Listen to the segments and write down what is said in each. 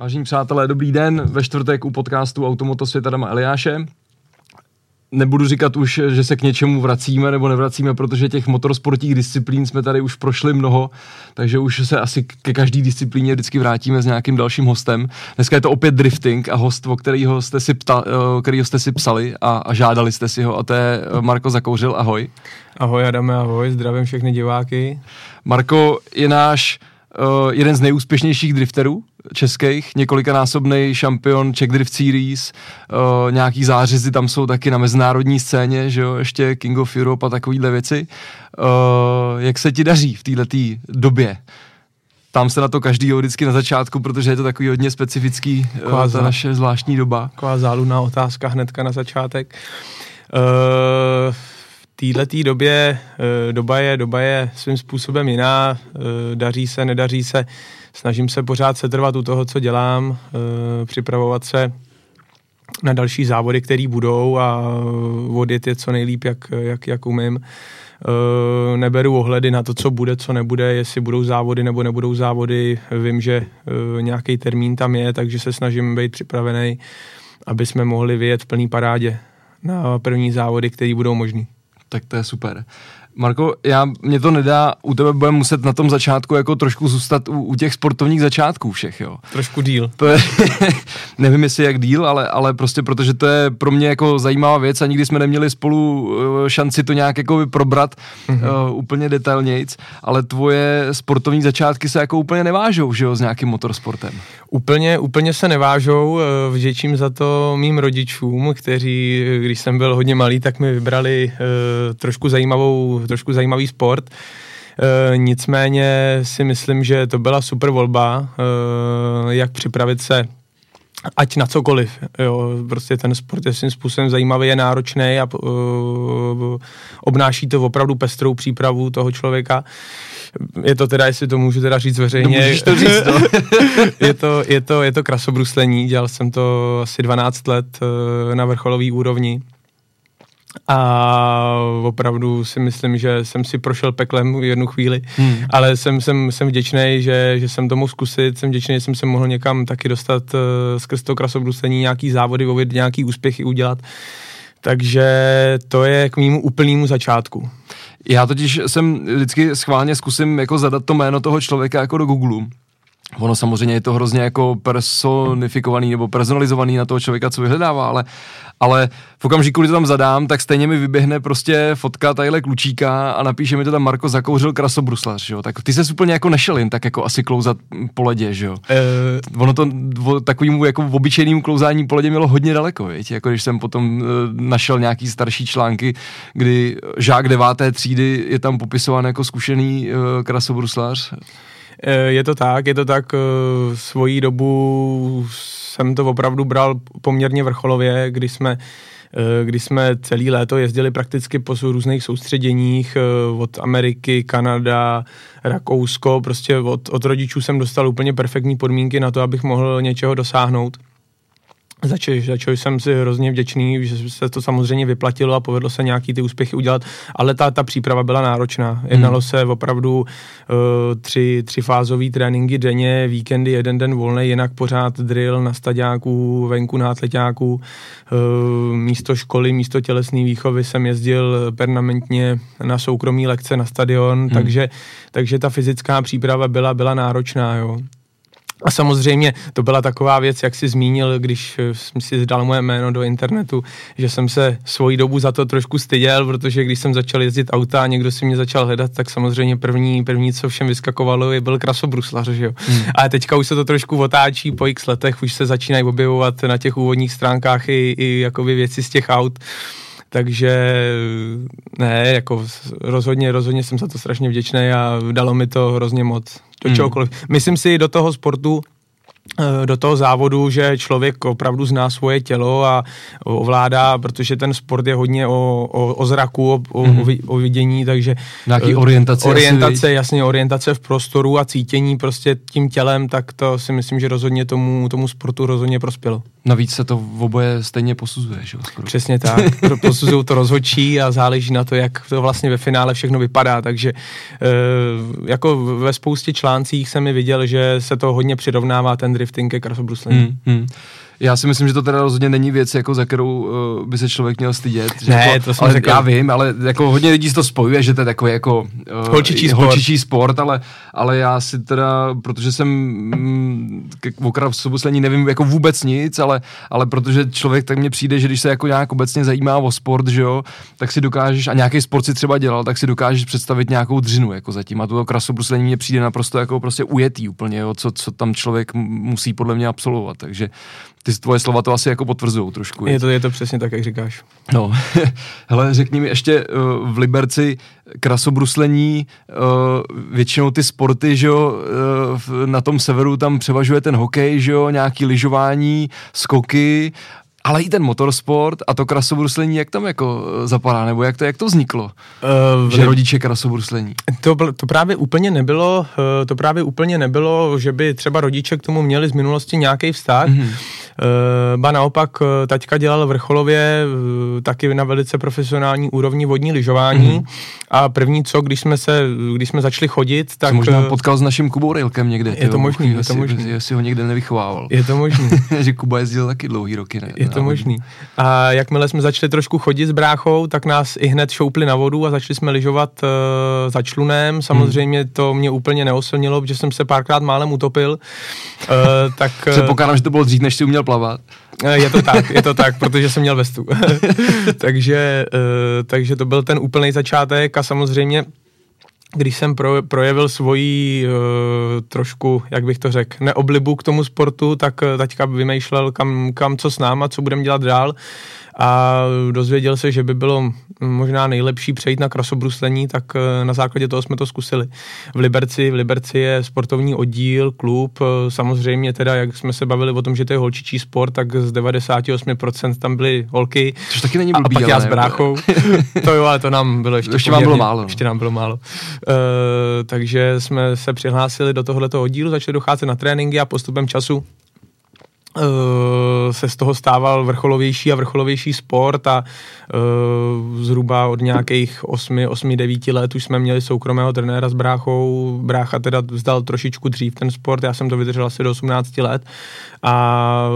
Vážení přátelé, dobrý den. Ve čtvrtek u podcastu Automoto světa Dama Eliáše. Nebudu říkat už, že se k něčemu vracíme nebo nevracíme, protože těch motorsportních disciplín jsme tady už prošli mnoho, takže už se asi ke každé disciplíně vždycky vrátíme s nějakým dalším hostem. Dneska je to opět drifting a host, o kterýho jste si, pta, kterýho jste si psali a, a žádali jste si ho, a to je Marko Zakouřil. Ahoj. Ahoj Adame, ahoj, zdravím všechny diváky. Marko je náš uh, jeden z nejúspěšnějších drifterů českých, několikanásobný šampion Czech Drift Series, uh, nějaký zářezy tam jsou taky na mezinárodní scéně, že jo, ještě King of Europe a takovýhle věci. Uh, jak se ti daří v této době? Tam se na to každý vždycky na začátku, protože je to takový hodně specifický, uh, ta naše zvláštní doba. Taková záludná otázka hnedka na začátek. Uh, této době eh, doba je, doba je svým způsobem jiná, eh, daří se, nedaří se, snažím se pořád setrvat u toho, co dělám, eh, připravovat se na další závody, které budou a odjet je co nejlíp, jak, jak, jak umím. Neberu ohledy na to, co bude, co nebude, jestli budou závody nebo nebudou závody. Vím, že nějaký termín tam je, takže se snažím být připravený, aby jsme mohli vyjet v plný parádě na první závody, které budou možný tak to je super. Marko, já, mě to nedá, u tebe budeme muset na tom začátku jako trošku zůstat u, u těch sportovních začátků všech, jo. Trošku díl. To je, nevím jestli jak díl, ale, ale prostě protože to je pro mě jako zajímavá věc a nikdy jsme neměli spolu eh, šanci to nějak jako probrat mm-hmm. uh, úplně detailnějc, ale tvoje sportovní začátky se jako úplně nevážou, že jo, s nějakým motorsportem. Úplně, úplně se nevážou, eh, vděčím za to mým rodičům, kteří, když jsem byl hodně malý, tak mi vybrali uh, trošku zajímavou, trošku zajímavý sport. Uh, nicméně si myslím, že to byla super volba, uh, jak připravit se ať na cokoliv. Jo. Prostě ten sport je svým způsobem zajímavý, je náročný a uh, obnáší to opravdu pestrou přípravu toho člověka. Je to teda, jestli to můžu teda říct veřejně. No, můžeš to říct, no. je, to, je, to, je to krasobruslení, dělal jsem to asi 12 let uh, na vrcholové úrovni. A opravdu si myslím, že jsem si prošel peklem v jednu chvíli, hmm. ale jsem, jsem, jsem vděčný, že, že jsem to mohl zkusit, jsem vděčný, že jsem se mohl někam taky dostat uh, skrz to krasobruslení, nějaký závody, vovit, nějaký úspěchy udělat. Takže to je k mému úplnému začátku. Já totiž jsem vždycky schválně zkusím jako zadat to jméno toho člověka jako do Google Ono samozřejmě je to hrozně jako personifikovaný nebo personalizovaný na toho člověka, co vyhledává, ale, ale v okamžiku, kdy to tam zadám, tak stejně mi vyběhne prostě fotka tadyhle klučíka a napíše mi to tam Marko zakouřil krasobruslař, jo. Tak ty se úplně jako nešel jen tak jako asi klouzat po ledě, že jo. Uh... Ono to takovýmu jako obyčejnému klouzání po ledě mělo hodně daleko, viď? Jako když jsem potom uh, našel nějaký starší články, kdy žák deváté třídy je tam popisován jako zkušený uh, krasobruslař. Eh, je to tak, je to tak, eh, svojí dobu jsem to opravdu bral poměrně vrcholově, kdy jsme eh, kdy jsme celý léto jezdili prakticky po různých soustředěních od Ameriky, Kanada, Rakousko, prostě od, od rodičů jsem dostal úplně perfektní podmínky na to, abych mohl něčeho dosáhnout. Za čo, jsem si hrozně vděčný, že se to samozřejmě vyplatilo a povedlo se nějaký ty úspěchy udělat, ale ta, ta příprava byla náročná. Jednalo hmm. se opravdu uh, tři, tři fázové tréninky denně, víkendy, jeden den volný, jinak pořád drill na staďáků, venku na atletáků. Uh, místo školy, místo tělesné výchovy jsem jezdil permanentně na soukromí lekce na stadion, hmm. takže, takže ta fyzická příprava byla, byla náročná. Jo. A samozřejmě to byla taková věc, jak jsi zmínil, když eh, jsem si dal moje jméno do internetu, že jsem se svoji dobu za to trošku styděl, protože když jsem začal jezdit auta a někdo si mě začal hledat, tak samozřejmě první, první co všem vyskakovalo, je byl krasobruslař, že jo. Hmm. A teďka už se to trošku otáčí po x letech, už se začínají objevovat na těch úvodních stránkách i, i jakoby věci z těch aut. Takže ne, jako rozhodně, rozhodně jsem za to strašně vděčný a dalo mi to hrozně moc. Do hmm. čehokoliv. Myslím si, do toho sportu do toho závodu, že člověk opravdu zná svoje tělo a ovládá, protože ten sport je hodně o, o, o zraku, o, mm-hmm. o, o vidění, takže... Nějaký orientace. Orientace, asi, jasně, orientace v prostoru a cítění prostě tím tělem, tak to si myslím, že rozhodně tomu, tomu sportu rozhodně prospělo. Navíc se to v oboje stejně posuzuje, že? Skoro. Přesně tak, posuzují to rozhodčí a záleží na to, jak to vlastně ve finále všechno vypadá, takže e, jako ve spoustě článcích jsem mi viděl, že se to hodně přirovnává ten ten drifting ke krasobruslení. Hmm, hmm. Já si myslím, že to teda rozhodně není věc, jako za kterou uh, by se člověk měl stydět. Že ne, jako, to jsem ale řekl. Já vím, ale jako hodně lidí to spojuje, že to je takový jako uh, Holčičí sport. holčičí sport ale, ale já si teda, protože jsem mm, k okrasobuslení nevím jako vůbec nic, ale, ale protože člověk tak mně přijde, že když se jako nějak obecně zajímá o sport, že jo, tak si dokážeš, a nějaký sport si třeba dělal, tak si dokážeš představit nějakou dřinu jako zatím. A to krasobruslení mně přijde naprosto jako prostě ujetý úplně, jo, co, co tam člověk musí podle mě absolvovat. Takže ty tvoje slova to asi jako potvrzují trošku. Je to, je to přesně tak, jak říkáš. No, hele, řekni mi ještě uh, v Liberci krasobruslení, uh, většinou ty sporty, že jo, uh, na tom severu tam převažuje ten hokej, že jo, nějaký lyžování, skoky, ale i ten motorsport a to krasobruslení, jak tam jako zapadá, nebo jak to, jak to vzniklo, uh, že rodiče krasobruslení? To, to právě úplně nebylo, to právě úplně nebylo, že by třeba rodiče k tomu měli z minulosti nějaký vztah, mm-hmm. ba naopak taťka dělal vrcholově taky na velice profesionální úrovni vodní lyžování mm-hmm. a první co, když jsme se, když jsme začali chodit, tak... Jsi možná potkal s naším Kubou Rilkem někde. Je to možný, je to možný. Jestli ho někde nevychovával. Je to možný. že Kuba jezdil taky dlouhý roky. Ne? Je to možný. A jakmile jsme začali trošku chodit s bráchou, tak nás i hned šoupli na vodu a začali jsme lyžovat uh, za člunem. Samozřejmě hmm. to mě úplně neosilnilo, protože jsem se párkrát málem utopil. Uh, tak, Předpokládám, že to bylo dřív, než jsi uměl plavat. Je to tak, je to tak, protože jsem měl vestu. takže, uh, takže to byl ten úplný začátek a samozřejmě když jsem pro, projevil svoji uh, trošku, jak bych to řekl, neoblibu k tomu sportu, tak uh, taťka vymýšlel, kam, kam co s náma, co budeme dělat dál a dozvěděl se, že by bylo možná nejlepší přejít na krasobruslení, tak na základě toho jsme to zkusili. V Liberci, v Liberci je sportovní oddíl, klub, samozřejmě teda, jak jsme se bavili o tom, že to je holčičí sport, tak z 98% tam byly holky. Což taky není blbý, A pak já s bráchou. to jo, ale to nám bylo ještě, ještě vám bylo málo. Ještě nám bylo málo. Uh, takže jsme se přihlásili do tohoto oddílu, začali docházet na tréninky a postupem času se z toho stával vrcholovější a vrcholovější sport a uh, zhruba od nějakých 8, 8, 9 let už jsme měli soukromého trenéra s bráchou. Brácha teda vzdal trošičku dřív ten sport, já jsem to vydržel asi do 18 let a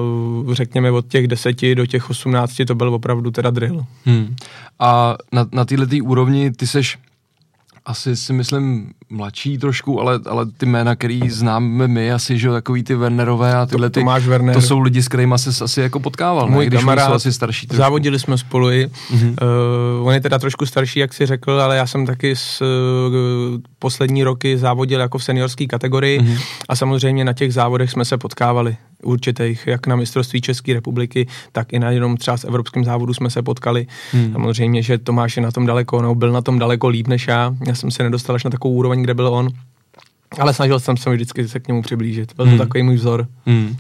řekněme od těch 10 do těch 18 to byl opravdu teda drill. Hmm. A na, na této úrovni ty seš asi si myslím mladší trošku, ale, ale ty jména, který známe my, asi, že takový ty Wernerové a tyhle ty, Tomáš Werner. to jsou lidi, s kterými se asi jako potkával, Můj ne? Když kamarád, jsou asi starší trošku. závodili jsme spolu i. Mm-hmm. Uh, on je teda trošku starší, jak si řekl, ale já jsem taky s uh, poslední roky závodil jako v seniorské kategorii mm-hmm. a samozřejmě na těch závodech jsme se potkávali určitých, jak na mistrovství České republiky, tak i na jenom třeba s evropským závodu jsme se potkali. Hmm. Samozřejmě, že Tomáš je na tom daleko, no, byl na tom daleko líp než já. Já jsem se nedostal až na takovou úroveň, kde byl on. Ale snažil jsem se vždycky se k němu přiblížit. Byl to hmm. takový můj vzor. Hmm.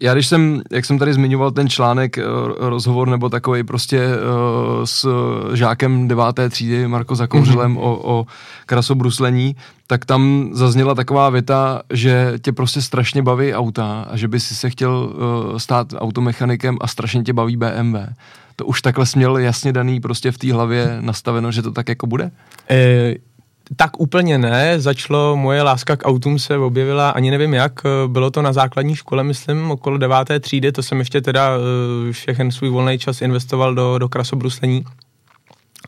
Já když jsem, jak jsem tady zmiňoval ten článek, rozhovor nebo takový prostě uh, s žákem deváté třídy Marko Zakouřilem mm-hmm. o, o krasobruslení, tak tam zazněla taková věta, že tě prostě strašně baví auta a že by si se chtěl uh, stát automechanikem a strašně tě baví BMW. To už takhle směl jasně daný prostě v té hlavě nastaveno, že to tak jako bude? E- tak úplně ne, začalo moje láska k autům se objevila, ani nevím jak, bylo to na základní škole, myslím, okolo deváté třídy, to jsem ještě teda všechen svůj volný čas investoval do, do krasobruslení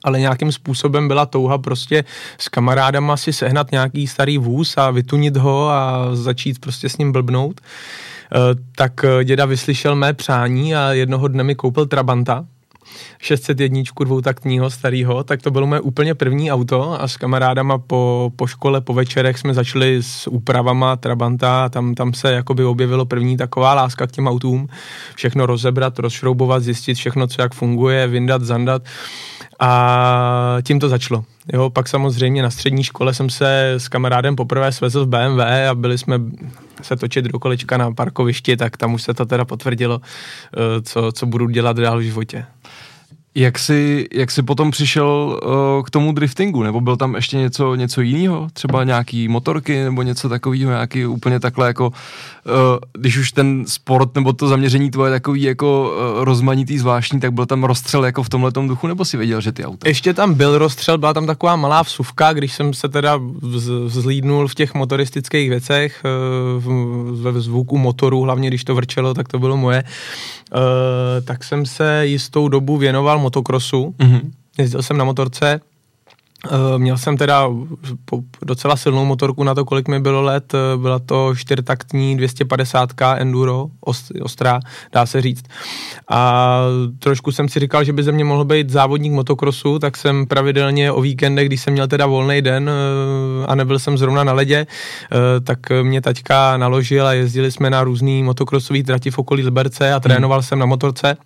ale nějakým způsobem byla touha prostě s kamarádama si sehnat nějaký starý vůz a vytunit ho a začít prostě s ním blbnout. Tak děda vyslyšel mé přání a jednoho dne mi koupil Trabanta, 601 dvoutaktního starého, tak to bylo moje úplně první auto a s kamarádama po, po škole, po večerech jsme začali s úpravama Trabanta a tam, tam se jakoby objevilo první taková láska k těm autům. Všechno rozebrat, rozšroubovat, zjistit všechno, co jak funguje, vyndat, zandat a tím to začalo. Jo, pak samozřejmě na střední škole jsem se s kamarádem poprvé svezl v BMW a byli jsme se točit do kolečka na parkovišti, tak tam už se to teda potvrdilo, eh, co, co budu dělat dál v životě. Jak jsi, jak jsi potom přišel uh, k tomu driftingu? Nebo byl tam ještě něco, něco jiného? Třeba nějaký motorky nebo něco takového, nějaký úplně takhle jako, uh, když už ten sport nebo to zaměření tvoje takový jako uh, rozmanitý, zvláštní, tak byl tam rozstřel jako v tomhle duchu, nebo si věděl, že ty auta? Ještě tam byl rozstřel, byla tam taková malá vsuvka, když jsem se teda vzlídnul v těch motoristických věcech, ve zvuku motoru, hlavně když to vrčelo, tak to bylo moje, tak jsem se jistou dobu věnoval motokrosu. Mm-hmm. Jezdil jsem na motorce, Uh, měl jsem teda docela silnou motorku na to, kolik mi bylo let. Uh, byla to čtyřtaktní 250K Enduro, ostrá, dá se říct. A trošku jsem si říkal, že by ze mě mohl být závodník motokrosu, tak jsem pravidelně o víkendech, když jsem měl teda volný den uh, a nebyl jsem zrovna na ledě, tak mě taťka naložil a jezdili jsme na různý motokrosový trati v okolí Liberce a trénoval hmm. jsem na motorce.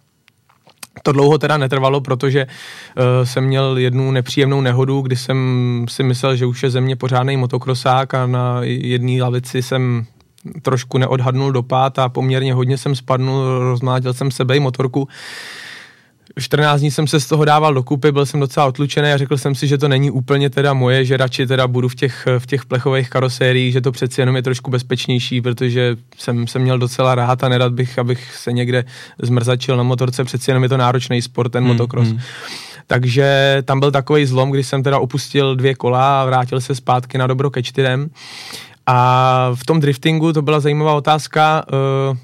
To dlouho teda netrvalo, protože uh, jsem měl jednu nepříjemnou nehodu, kdy jsem si myslel, že už je ze mě pořádný motokrosák a na jedné lavici jsem trošku neodhadnul dopad a poměrně hodně jsem spadnul, rozmlátil jsem sebe i motorku. 14 dní jsem se z toho dával dokupy, byl jsem docela otlučený a řekl jsem si, že to není úplně teda moje, že radši teda budu v těch, v těch plechových karosériích, že to přeci jenom je trošku bezpečnější, protože jsem se měl docela rád a nerad bych, abych se někde zmrzačil na motorce, přeci jenom je to náročný sport, ten hmm, motocross. Hmm. Takže tam byl takový zlom, kdy jsem teda opustil dvě kola a vrátil se zpátky na dobro ke čtyřem. A v tom driftingu to byla zajímavá otázka, uh,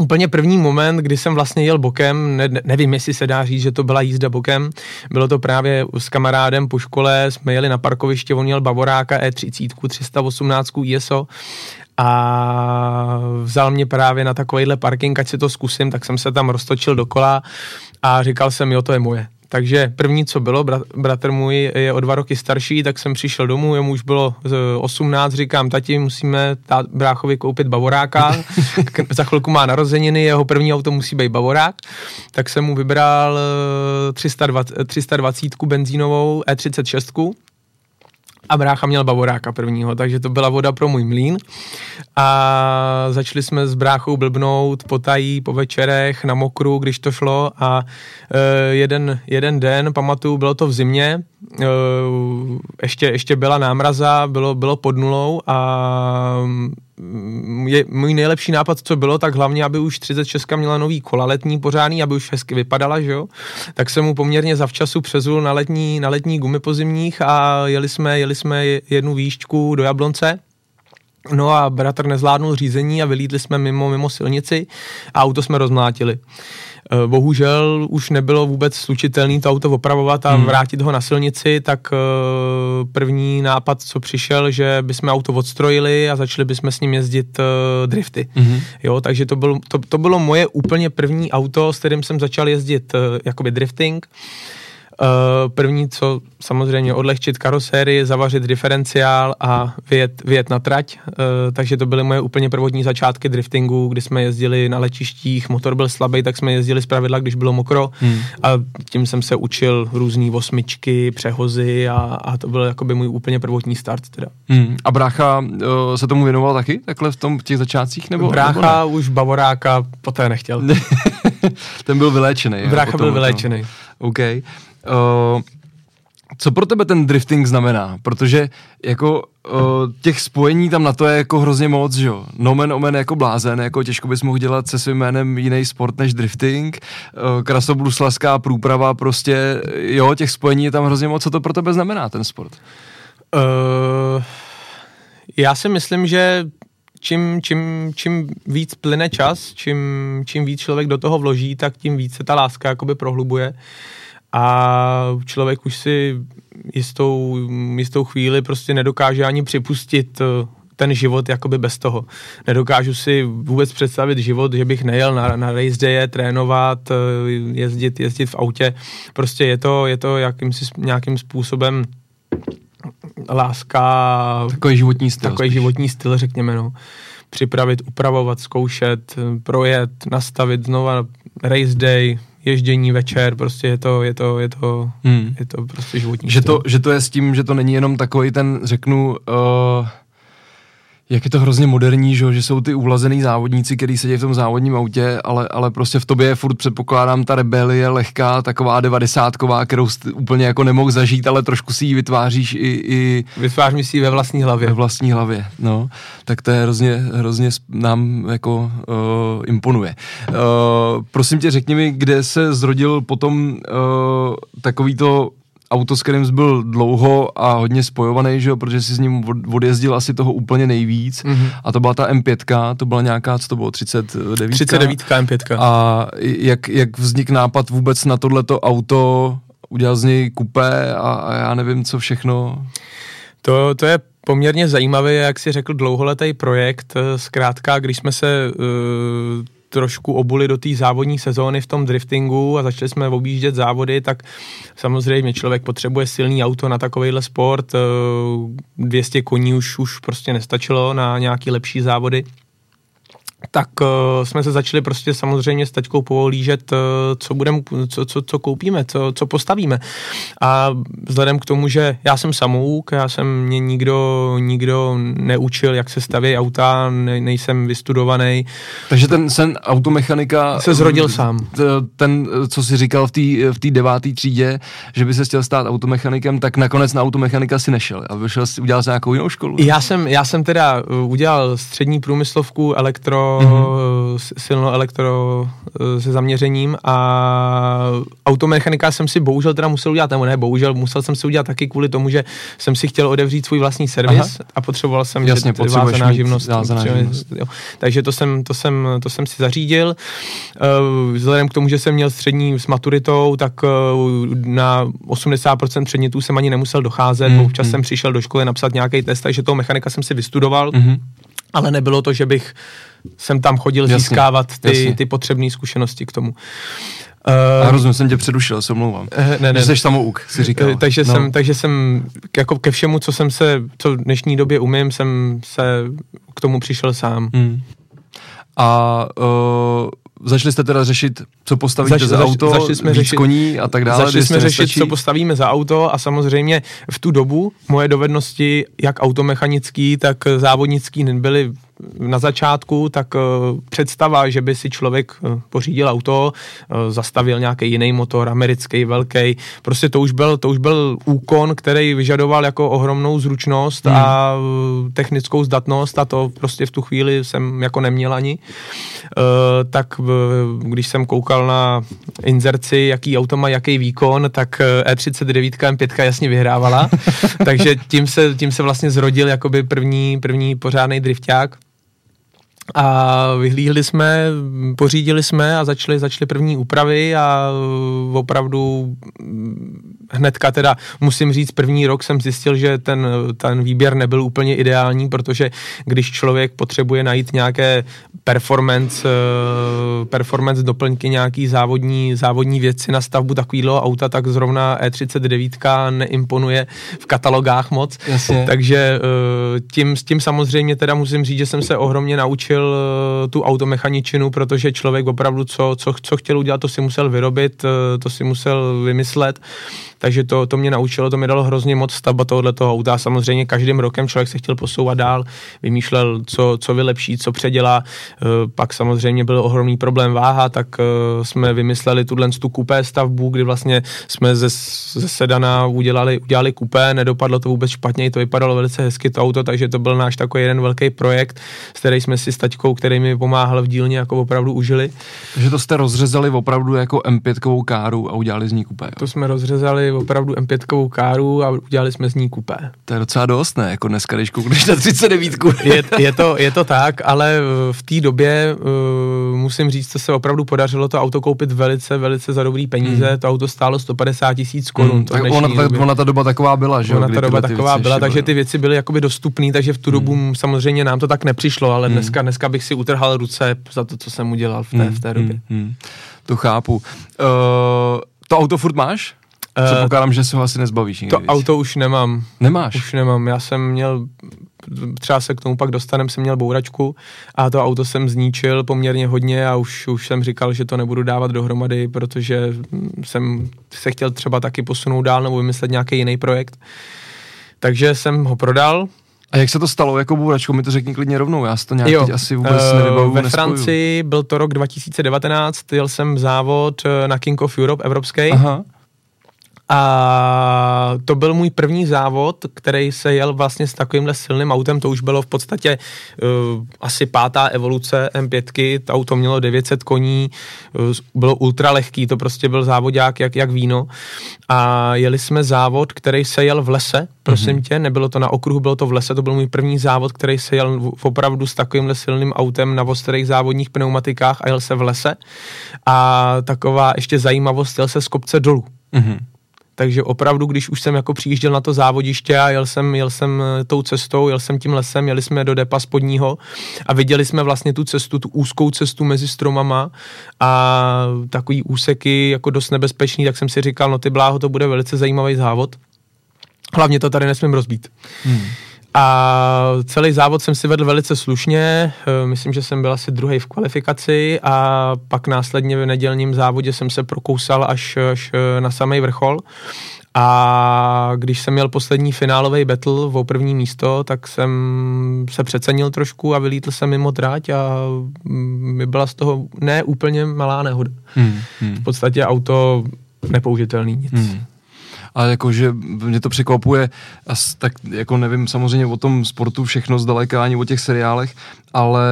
Úplně první moment, kdy jsem vlastně jel bokem, ne, nevím, jestli se dá říct, že to byla jízda bokem, bylo to právě s kamarádem po škole, jsme jeli na parkoviště, on měl Bavoráka E30, 318 ISO a vzal mě právě na takovýhle parking, ať si to zkusím, tak jsem se tam roztočil dokola a říkal jsem, jo, to je moje. Takže první, co bylo, brat, bratr můj je o dva roky starší, tak jsem přišel domů, jemu už bylo 18, říkám, tati, musíme tát, bráchovi koupit bavoráka, za chvilku má narozeniny, jeho první auto musí být bavorák, tak jsem mu vybral 320, 320 benzínovou E36, a brácha měl bavoráka prvního, takže to byla voda pro můj mlín. A začali jsme s bráchou blbnout potají po večerech na mokru, když to šlo a e, jeden, jeden den, pamatuju, bylo to v zimě, e, ještě, ještě byla námraza, bylo, bylo pod nulou a je, můj nejlepší nápad, co bylo, tak hlavně, aby už 36 měla nový kola letní pořádný, aby už hezky vypadala, že jo, tak jsem mu poměrně zavčasu přezul na letní, na letní gumy pozimních a jeli jsme, jeli jsme jednu výšťku do Jablonce, No a bratr nezvládnul řízení a vylídli jsme mimo, mimo silnici a auto jsme rozmlátili. Eh, bohužel už nebylo vůbec slučitelný to auto opravovat a hmm. vrátit ho na silnici, tak eh, první nápad, co přišel, že bychom auto odstrojili a začali bychom s ním jezdit eh, drifty. Hmm. Jo, takže to, byl, to, to bylo moje úplně první auto, s kterým jsem začal jezdit jakoby drifting. Uh, první, co samozřejmě odlehčit karosérii, zavařit diferenciál a vyjet, vyjet na trať. Uh, takže to byly moje úplně prvotní začátky driftingu, kdy jsme jezdili na letištích, motor byl slabý, tak jsme jezdili z pravidla, když bylo mokro hmm. a tím jsem se učil různé osmičky, přehozy a, a to byl jakoby můj úplně prvotní start teda. Hmm. A brácha uh, se tomu věnoval taky, takhle v tom v těch začátcích? Nebo, brácha nebo už Bavoráka poté nechtěl. Ten byl vyléčený. Brácha byl vyléčený. OK. Uh, co pro tebe ten drifting znamená? Protože jako uh, těch spojení tam na to je jako hrozně moc, že jo? Nomen omen jako blázen, jako těžko bys mohl dělat se svým jménem jiný sport než drifting. Uh, krasobruslarská průprava, prostě jo, těch spojení je tam hrozně moc. Co to pro tebe znamená, ten sport? Uh, já si myslím, že čím, čím, čím víc plyne čas, čím, čím víc člověk do toho vloží, tak tím víc se ta láska jakoby prohlubuje. Uh, a člověk už si jistou, jistou chvíli prostě nedokáže ani připustit eh, ten život jakoby bez toho. Nedokážu si vůbec představit život, že bych nejel na, na race day, trénovat, eh, jezdit, jezdit v autě. Prostě je to, je to jakýmsi, nějakým způsobem láska. Takový životní styl. Takový spíš. životní styl, řekněme, no. Připravit, upravovat, zkoušet, projet, nastavit znova race day, ježdění večer, prostě je to, je to, je to, hmm. je to prostě životní že to, že to je s tím, že to není jenom takový ten, řeknu, uh, Jak je to hrozně moderní, že, že jsou ty uvlazený závodníci, kteří sedí v tom závodním autě, ale, ale prostě v tobě je furt předpokládám ta rebelie lehká, taková devadesátková, kterou jsi úplně jako nemohl zažít, ale trošku si ji vytváříš i... i Vytváříš si ji ve vlastní hlavě. Ve vlastní hlavě, no. Tak to je hrozně, hrozně nám jako uh, imponuje. Uh, prosím tě, řekni mi, kde se zrodil potom uh, takový to auto, s kterým jsi byl dlouho a hodně spojovaný, že jo, protože jsi s ním odjezdil asi toho úplně nejvíc mm-hmm. a to byla ta M5, to byla nějaká, co to bylo, 39? 39 M5. A jak, jak vznik nápad vůbec na tohleto auto, udělal z něj kupé a, a já nevím, co všechno? To, to je poměrně zajímavý, jak si řekl, dlouholetý projekt. Zkrátka, když jsme se uh, trošku obuli do té závodní sezóny v tom driftingu a začali jsme objíždět závody, tak samozřejmě člověk potřebuje silný auto na takovýhle sport. 200 eh, koní už, už prostě nestačilo na nějaký lepší závody tak uh, jsme se začali prostě samozřejmě s taťkou povolížet, uh, co, budem, co, co, co koupíme, co, co postavíme. A vzhledem k tomu, že já jsem samouk, já jsem mě nikdo, nikdo neučil, jak se staví auta, ne, nejsem vystudovaný. Takže ten sen automechanika... Se zrodil sám. Ten, co si říkal v té v deváté třídě, že by se chtěl stát automechanikem, tak nakonec na automechanika si nešel a vyšel, udělal si nějakou jinou školu. Já jsem, já jsem teda udělal střední průmyslovku elektro mm-hmm. silno elektro eh, se zaměřením a automechanika jsem si bohužel teda musel udělat, nebo ne, bohužel musel jsem si udělat taky kvůli tomu, že jsem si chtěl odevřít svůj vlastní servis Aha. a potřeboval jsem Jasně, že, vázaná živnost. Vázaná živnost. Jo. Takže to jsem, to, jsem, to jsem si zařídil. Uh, vzhledem k tomu, že jsem měl střední s maturitou, tak uh, na 80% předmětů jsem ani nemusel docházet, mm, občas mm. jsem přišel do školy napsat nějaký test, takže toho mechanika jsem si vystudoval. Mm-hmm ale nebylo to, že bych jsem tam chodil jasně, získávat ty, ty potřebné zkušenosti k tomu. Uh, rozumím, jsem tě předušil, se omlouvám. Uh, ne, ne, že jsi samouk, si říkal. Uh, takže, no. jsem, takže jsem jako ke všemu, co jsem se, co v dnešní době umím, jsem se k tomu přišel sám. Hmm. A uh, začali jste teda řešit, co postavíte Zač, za zač, auto, začali jsme řešit, koní a tak dále. Začali jsme řešit, nestačí. co postavíme za auto a samozřejmě v tu dobu moje dovednosti, jak automechanický, tak závodnický, byly na začátku, tak uh, představa, že by si člověk uh, pořídil auto, uh, zastavil nějaký jiný motor, americký, velký, prostě to už byl, to už byl úkon, který vyžadoval jako ohromnou zručnost hmm. a technickou zdatnost a to prostě v tu chvíli jsem jako neměl ani. Tak když jsem koukal na inzerci, jaký auto má jaký výkon, tak E39 M5 jasně vyhrávala, takže tím se, tím se vlastně zrodil jakoby první, první pořádný drifták. A vyhlídli jsme, pořídili jsme a začali, začali první úpravy a opravdu hnedka teda musím říct, první rok jsem zjistil, že ten, ten výběr nebyl úplně ideální, protože když člověk potřebuje najít nějaké performance, eh, performance doplňky, nějaký závodní, závodní věci na stavbu takového auta, tak zrovna E39 neimponuje v katalogách moc. Jasně. Takže eh, tím, s tím samozřejmě teda musím říct, že jsem se ohromně naučil eh, tu automechaničinu, protože člověk opravdu co, co, co chtěl udělat, to si musel vyrobit, to si musel vymyslet takže to, to mě naučilo, to mi dalo hrozně moc stavba tohoto auta. Samozřejmě každým rokem člověk se chtěl posouvat dál, vymýšlel, co, co vylepší, co předělá. E, pak samozřejmě byl ohromný problém váha, tak e, jsme vymysleli tuhle tu kupé stavbu, kdy vlastně jsme ze, ze sedana udělali, udělali kupé, nedopadlo to vůbec špatně, to vypadalo velice hezky to auto, takže to byl náš takový jeden velký projekt, s který jsme si s taťkou, který mi pomáhal v dílně, jako opravdu užili. Takže to jste rozřezali opravdu jako M5 káru a udělali z ní kupé. Jo? To jsme rozřezali opravdu M5 káru a udělali jsme z ní kupé. To je docela dost, ne? Jako dneska, když koukneš na 39. je, je, to, je to tak, ale v té době uh, musím říct, co se opravdu podařilo to auto koupit velice, velice za dobrý peníze. Hmm. To auto stálo 150 tisíc korun. Hmm, tak ona, tak, ona ta doba taková byla, že Ona ta doba taková byla, takže ty věci byly jakoby dostupné, takže v tu hmm. dobu samozřejmě nám to tak nepřišlo, ale hmm. dneska, dneska bych si utrhal ruce za to, co jsem udělal v té, hmm. v té době. Hmm. Hmm. To chápu. Uh, to auto furt máš? Předpokládám, že se ho asi nezbavíš nikdy. To víc. auto už nemám. Nemáš? Už nemám. Já jsem měl, třeba se k tomu pak dostanem, jsem měl bouračku a to auto jsem zničil poměrně hodně a už, už jsem říkal, že to nebudu dávat dohromady, protože jsem se chtěl třeba taky posunout dál nebo vymyslet nějaký jiný projekt. Takže jsem ho prodal, A jak se to stalo, jako bůračko, mi to řekni klidně rovnou, já si to nějak jo, teď asi vůbec uh, nevybavu, Ve nespoju. Francii byl to rok 2019, jel jsem závod na King of Europe evropský. Aha. A to byl můj první závod, který se jel vlastně s takovýmhle silným autem, to už bylo v podstatě uh, asi pátá evoluce M5, to auto mělo 900 koní, uh, bylo ultra lehký, to prostě byl závodák jak, jak víno. A jeli jsme závod, který se jel v lese, prosím mm-hmm. tě, nebylo to na okruhu, bylo to v lese, to byl můj první závod, který se jel opravdu s takovýmhle silným autem na ostrých závodních pneumatikách a jel se v lese. A taková ještě zajímavost, jel se z kopce dolů. Mm-hmm takže opravdu, když už jsem jako přijížděl na to závodiště a jel jsem, jel jsem eh, tou cestou, jel jsem tím lesem, jeli jsme do depa spodního a viděli jsme vlastně tu cestu, tu úzkou cestu mezi stromama a takový úseky jako dost nebezpečný, tak jsem si říkal, no ty bláho, to bude velice zajímavý závod. Hlavně to tady nesmím rozbít. Hmm. A celý závod jsem si vedl velice slušně, eh, myslím, že jsem byl asi druhý v kvalifikaci a pak následně v nedělním závodě jsem se prokousal až, až eh, na samý vrchol. A když jsem měl poslední finálový battle o první místo, tak jsem se přecenil trošku a vylítl jsem mimo tráť a mm, mi byla z toho ne úplně malá nehoda. Hmm, hmm. V podstatě auto nepoužitelný nic. Hmm ale jakože mě to překvapuje, tak jako nevím samozřejmě o tom sportu všechno zdaleka, ani o těch seriálech, ale,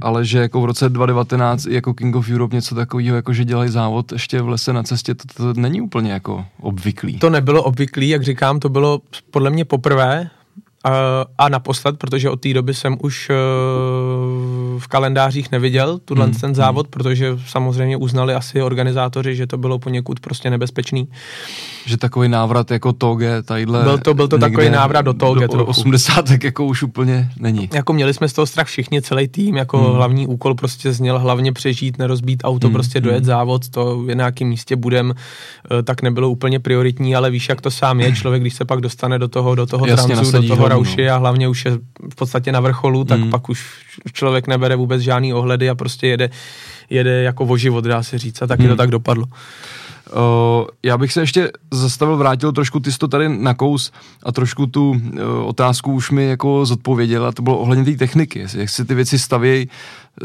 ale že jako v roce 2019 jako King of Europe něco takového, jako že dělají závod ještě v lese na cestě, to, to není úplně jako obvyklý. To nebylo obvyklý, jak říkám, to bylo podle mě poprvé, a naposled, protože od té doby jsem už eh, v kalendářích neviděl tuhle hmm. ten závod, protože samozřejmě uznali asi organizátoři, že to bylo poněkud prostě nebezpečný. Že takový návrat jako Toge, tadyhle Byl to, byl to takový návrat do Toge. Do 80 tak jako už úplně není. Jako měli jsme z toho strach všichni, celý tým, jako hmm. hlavní úkol prostě zněl hlavně přežít, nerozbít auto, hmm. prostě dojet hmm. závod, to v nějakém místě budem, eh, tak nebylo úplně prioritní, ale víš, jak to sám je, člověk, když se pak dostane do toho, do toho Jasně, trancu, do toho rauši no. a hlavně už je v podstatě na vrcholu, tak mm. pak už člověk nebere vůbec žádný ohledy a prostě jede, jede jako o život, dá se říct. A taky mm. to tak dopadlo. Uh, já bych se ještě zastavil, vrátil trošku, ty jsi to tady na kous a trošku tu uh, otázku už mi jako zodpověděl a to bylo ohledně té techniky, jak si ty věci stavějí,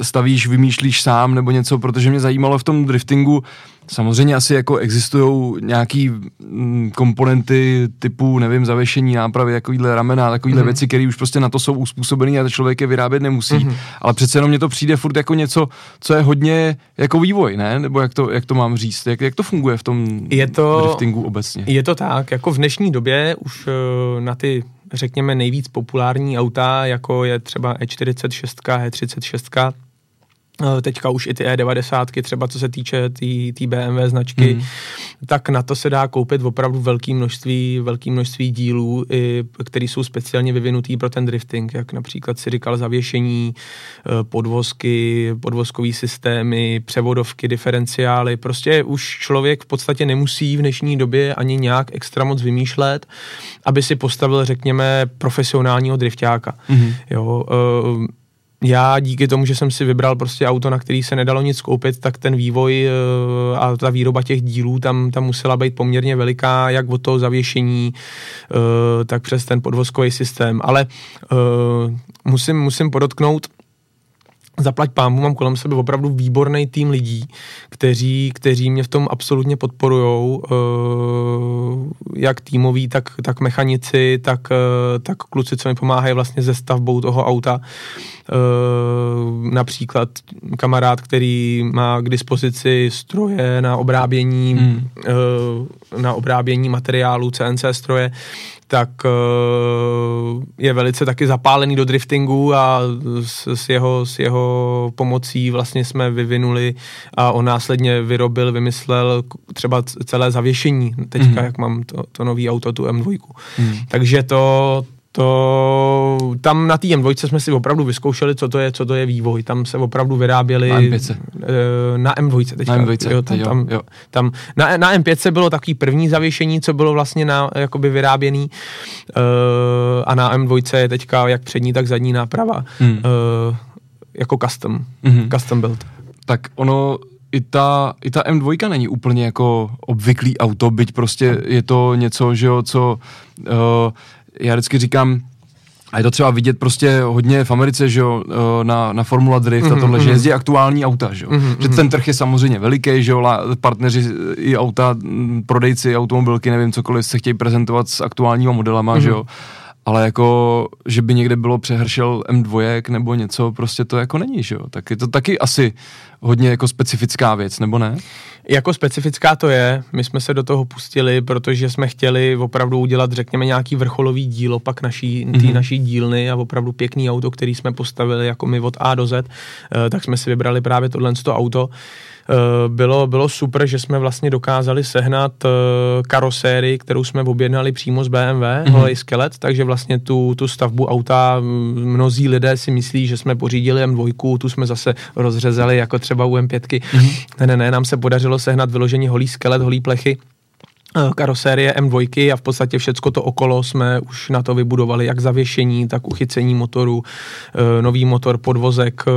stavíš, vymýšlíš sám nebo něco, protože mě zajímalo v tom driftingu, Samozřejmě asi jako existují nějaký mm, komponenty typu, nevím, zavěšení nápravy, takovýhle ramena, takovýhle mm-hmm. věci, které už prostě na to jsou uspůsobené a člověk je vyrábět nemusí. Mm-hmm. Ale přece jenom mně to přijde furt jako něco, co je hodně jako vývoj, ne? Nebo jak to, jak to mám říct? Jak, jak to funguje v tom je to, driftingu obecně? Je to tak, jako v dnešní době už uh, na ty řekněme nejvíc populární auta, jako je třeba E46, E36, Eh, teďka už i ty E90, třeba co se týče té tý, tý BMW značky, mm. tak na to se dá koupit opravdu velké množství, velké množství dílů, které jsou speciálně vyvinutý pro ten drifting, jak například si říkal zavěšení, eh, podvozky, podvozkový systémy, převodovky, diferenciály. Prostě už člověk v podstatě nemusí v dnešní době ani nějak extra moc vymýšlet, aby si postavil, řekněme, profesionálního driftáka. Mm. Jo, uh, já díky tomu, že jsem si vybral prostě auto, na který se nedalo nic koupit, tak ten vývoj uh, a ta výroba těch dílů tam, tam musela být poměrně veliká, jak od toho zavěšení, uh, tak přes ten podvozkový systém. Ale uh, musím, musím podotknout, zaplať pámu, mám kolem sebe opravdu výborný tým lidí, kteří, kteří mě v tom absolutně podporujou, uh, jak týmoví, tak, tak mechanici, tak, uh, tak kluci, co mi pomáhají vlastně ze stavbou toho auta. Uh, například kamarád, který má k dispozici stroje na obrábění, hmm. uh, na obrábění materiálu, CNC stroje, tak uh, je velice taky zapálený do driftingu a s, s, jeho, s jeho pomocí vlastně jsme vyvinuli a on následně vyrobil, vymyslel třeba celé zavěšení teďka, mm. jak mám to, to nový auto, tu M2. Mm. Takže to, to tam na té M2 jsme si opravdu vyzkoušeli, co to je, co to je vývoj. Tam se opravdu vyráběli na M5. Eh, na M2 teďka. Na M2, jo, tam, jo, tam, jo. Tam, na, na M5 bylo takový první zavěšení, co bylo vlastně na, jakoby vyráběný uh, a na M2 je teďka jak přední, tak zadní náprava. Hmm. Uh, jako custom. Hmm. Custom build. Tak ono i ta, i ta M2 není úplně jako obvyklý auto, byť prostě je to něco, že jo, co uh, já vždycky říkám, A je to třeba vidět prostě hodně v Americe, že jo, eh, na, na Formula Drift mm-hmm. a mhm, tohle, že mhm. jezdí aktuální auta, že jo. Mm-hmm. Že ten trh je samozřejmě veliký, že jo, partneři i auta, prodejci automobilky, nevím, cokoliv se chtějí prezentovat s aktuálníma modelama, mm-hmm. že jo ale jako, že by někde bylo přehršel M2 nebo něco, prostě to jako není, že jo. Tak je to taky asi hodně jako specifická věc, nebo ne? Jako specifická to je, my jsme se do toho pustili, protože jsme chtěli opravdu udělat, řekněme, nějaký vrcholový díl pak naší, mm-hmm. naší dílny a opravdu pěkný auto, který jsme postavili jako my od A do Z, eh, tak jsme si vybrali právě tohle auto. Eh, bylo, bylo super, že jsme vlastně dokázali sehnat eh, karosérii, kterou jsme objednali přímo z BMW, mm-hmm. holej skelet, takže vlastně tu, tu stavbu auta mnozí lidé si myslí, že jsme pořídili M2, tu jsme zase rozřezali jako třeba u M5. Mm-hmm. Ne, ne, ne, nám se podařilo sehnat vyložení holý skelet, holý plechy, Eh, karosérie M2 a v podstatě všecko to okolo jsme už na to vybudovali, jak zavěšení, tak uchycení motoru, eh, nový motor, podvozek, eh,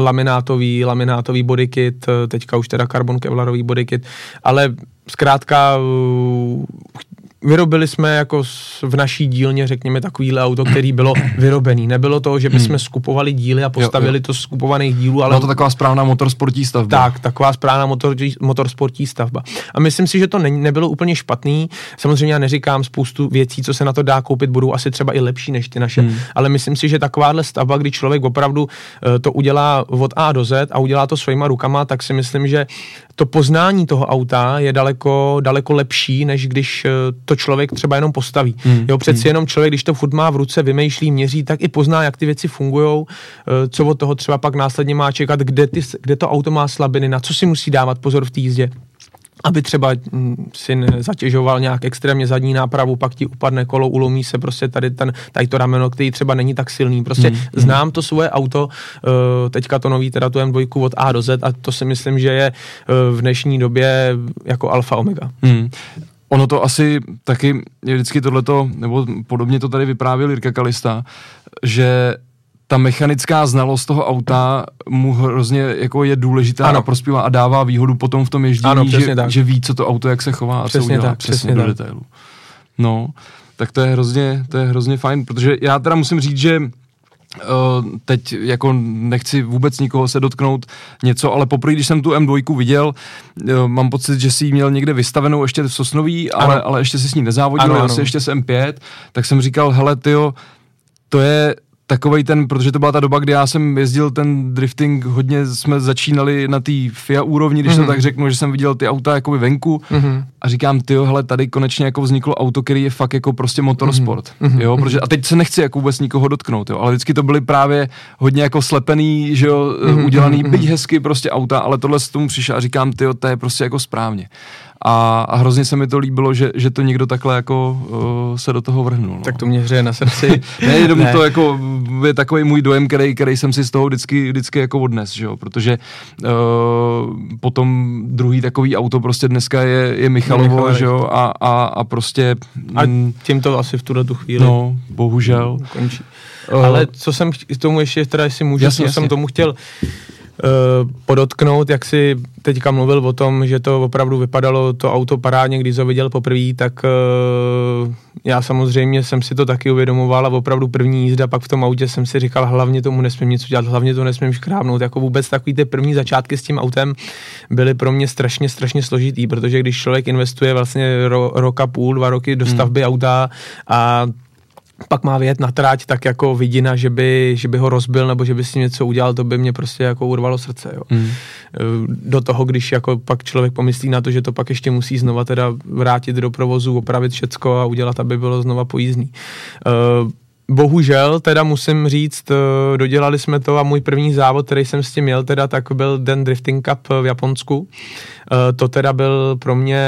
laminátový, laminátový bodykit, teďka už teda karbon kevlarový bodykit, ale zkrátka vyrobili jsme jako v naší dílně, řekněme, takovýhle auto, který bylo vyrobený. Nebylo to, že bychom hmm. skupovali díly a postavili jo, jo. to z skupovaných dílů, ale... Byla to taková správná motorsportní stavba. Tak, taková správná motor, motorsportní stavba. A myslím si, že to ne, nebylo úplně špatný. Samozřejmě já neříkám spoustu věcí, co se na to dá koupit, budou asi třeba i lepší než ty naše, hmm. ale myslím si, že takováhle stavba, kdy člověk opravdu uh, to udělá od A do Z a udělá to svýma rukama, tak si myslím, že to poznání toho auta je daleko, daleko lepší, než když uh, to člověk třeba jenom postaví. Hmm. Jo, přeci hmm. jenom člověk, když to furt má v ruce, vymýšlí, měří, tak i pozná, jak ty věci fungují, eh, co od toho třeba pak následně má čekat, kde, ty, kde to auto má slabiny, na co si musí dávat pozor v té jízdě aby třeba hm, si zatěžoval nějak extrémně zadní nápravu, pak ti upadne kolo, ulomí se prostě tady, ten, tady to rameno, který třeba není tak silný. Prostě hmm. znám to svoje auto, eh, teďka to nový, teda tu M2 od A do Z a to si myslím, že je eh, v dnešní době jako alfa omega. Hmm. Ono to asi taky je vždycky tohleto, nebo podobně to tady vyprávěl Jirka Kalista, že ta mechanická znalost toho auta mu hrozně jako je důležitá ano. a prospívá a dává výhodu potom v tom ježdění, ano, že, tak. že ví, co to auto, jak se chová a přesně co udělá tak, přesně, přesně do tak. detailu. No, tak to je hrozně, to je hrozně fajn, protože já teda musím říct, že Uh, teď jako nechci vůbec nikoho se dotknout něco, ale poprvé, když jsem tu M2 viděl, uh, mám pocit, že si ji měl někde vystavenou ještě v Sosnoví, ale, ale ještě si s ní nezávodil, ano, ano. ještě s M5, tak jsem říkal, hele tyjo, to je takovej ten, protože to byla ta doba, kdy já jsem jezdil ten drifting, hodně jsme začínali na té FIA úrovni, když mm-hmm. to mhm. tak řeknu, že jsem viděl ty auta jakoby venku mm-hmm. a říkám, ty hele, tady konečně jako vzniklo auto, který je fakt jako prostě motorsport, mm-hmm. jo, protože a teď se nechci jako vůbec nikoho dotknout, jo, ale vždycky to byly právě hodně jako slepený, že jo, mm-hmm. udělaný, byť hezky prostě auta, ale tohle s tomu přišel a říkám, ty to je prostě jako správně a, a hrozně se mi to líbilo, že, že to někdo takhle jako uh, se do toho vrhnul. No. Tak to mě hřeje na srdci. ne, jenom ne. to jako je takový můj dojem, který, který jsem si z toho vždycky, vždycky jako odnes, že jo? protože uh, potom druhý takový auto prostě dneska je, je Michalovo, že jo, a, a, a prostě... A mm, tím to asi v tuhle tu chvíli no, bohužel. končí. Uh, Ale co jsem k tomu ještě, teda jestli můžu, jasně, co jasně. jsem tomu chtěl Uh, podotknout, jak si teďka mluvil o tom, že to opravdu vypadalo to auto parádně, když ho viděl poprvé, tak uh, já samozřejmě jsem si to taky uvědomoval a opravdu první jízda pak v tom autě jsem si říkal, hlavně tomu nesmím nic udělat, hlavně to nesmím škrábnout. Jako vůbec takový ty první začátky s tím autem byly pro mě strašně, strašně složitý, protože když člověk investuje vlastně ro, roka půl, dva roky do hmm. stavby hmm. auta a pak má vyjet na tráť tak jako vidina, že by, že by ho rozbil nebo že by si něco udělal, to by mě prostě jako urvalo srdce. Jo. Mm. Do toho, když jako pak člověk pomyslí na to, že to pak ještě musí znova teda vrátit do provozu, opravit všecko a udělat, aby bylo znova pojízdný. Uh, Bohužel, teda musím říct, eh, dodělali jsme to a můj první závod, který jsem s tím měl, teda tak byl den Drifting Cup v Japonsku. To teda byl pro mě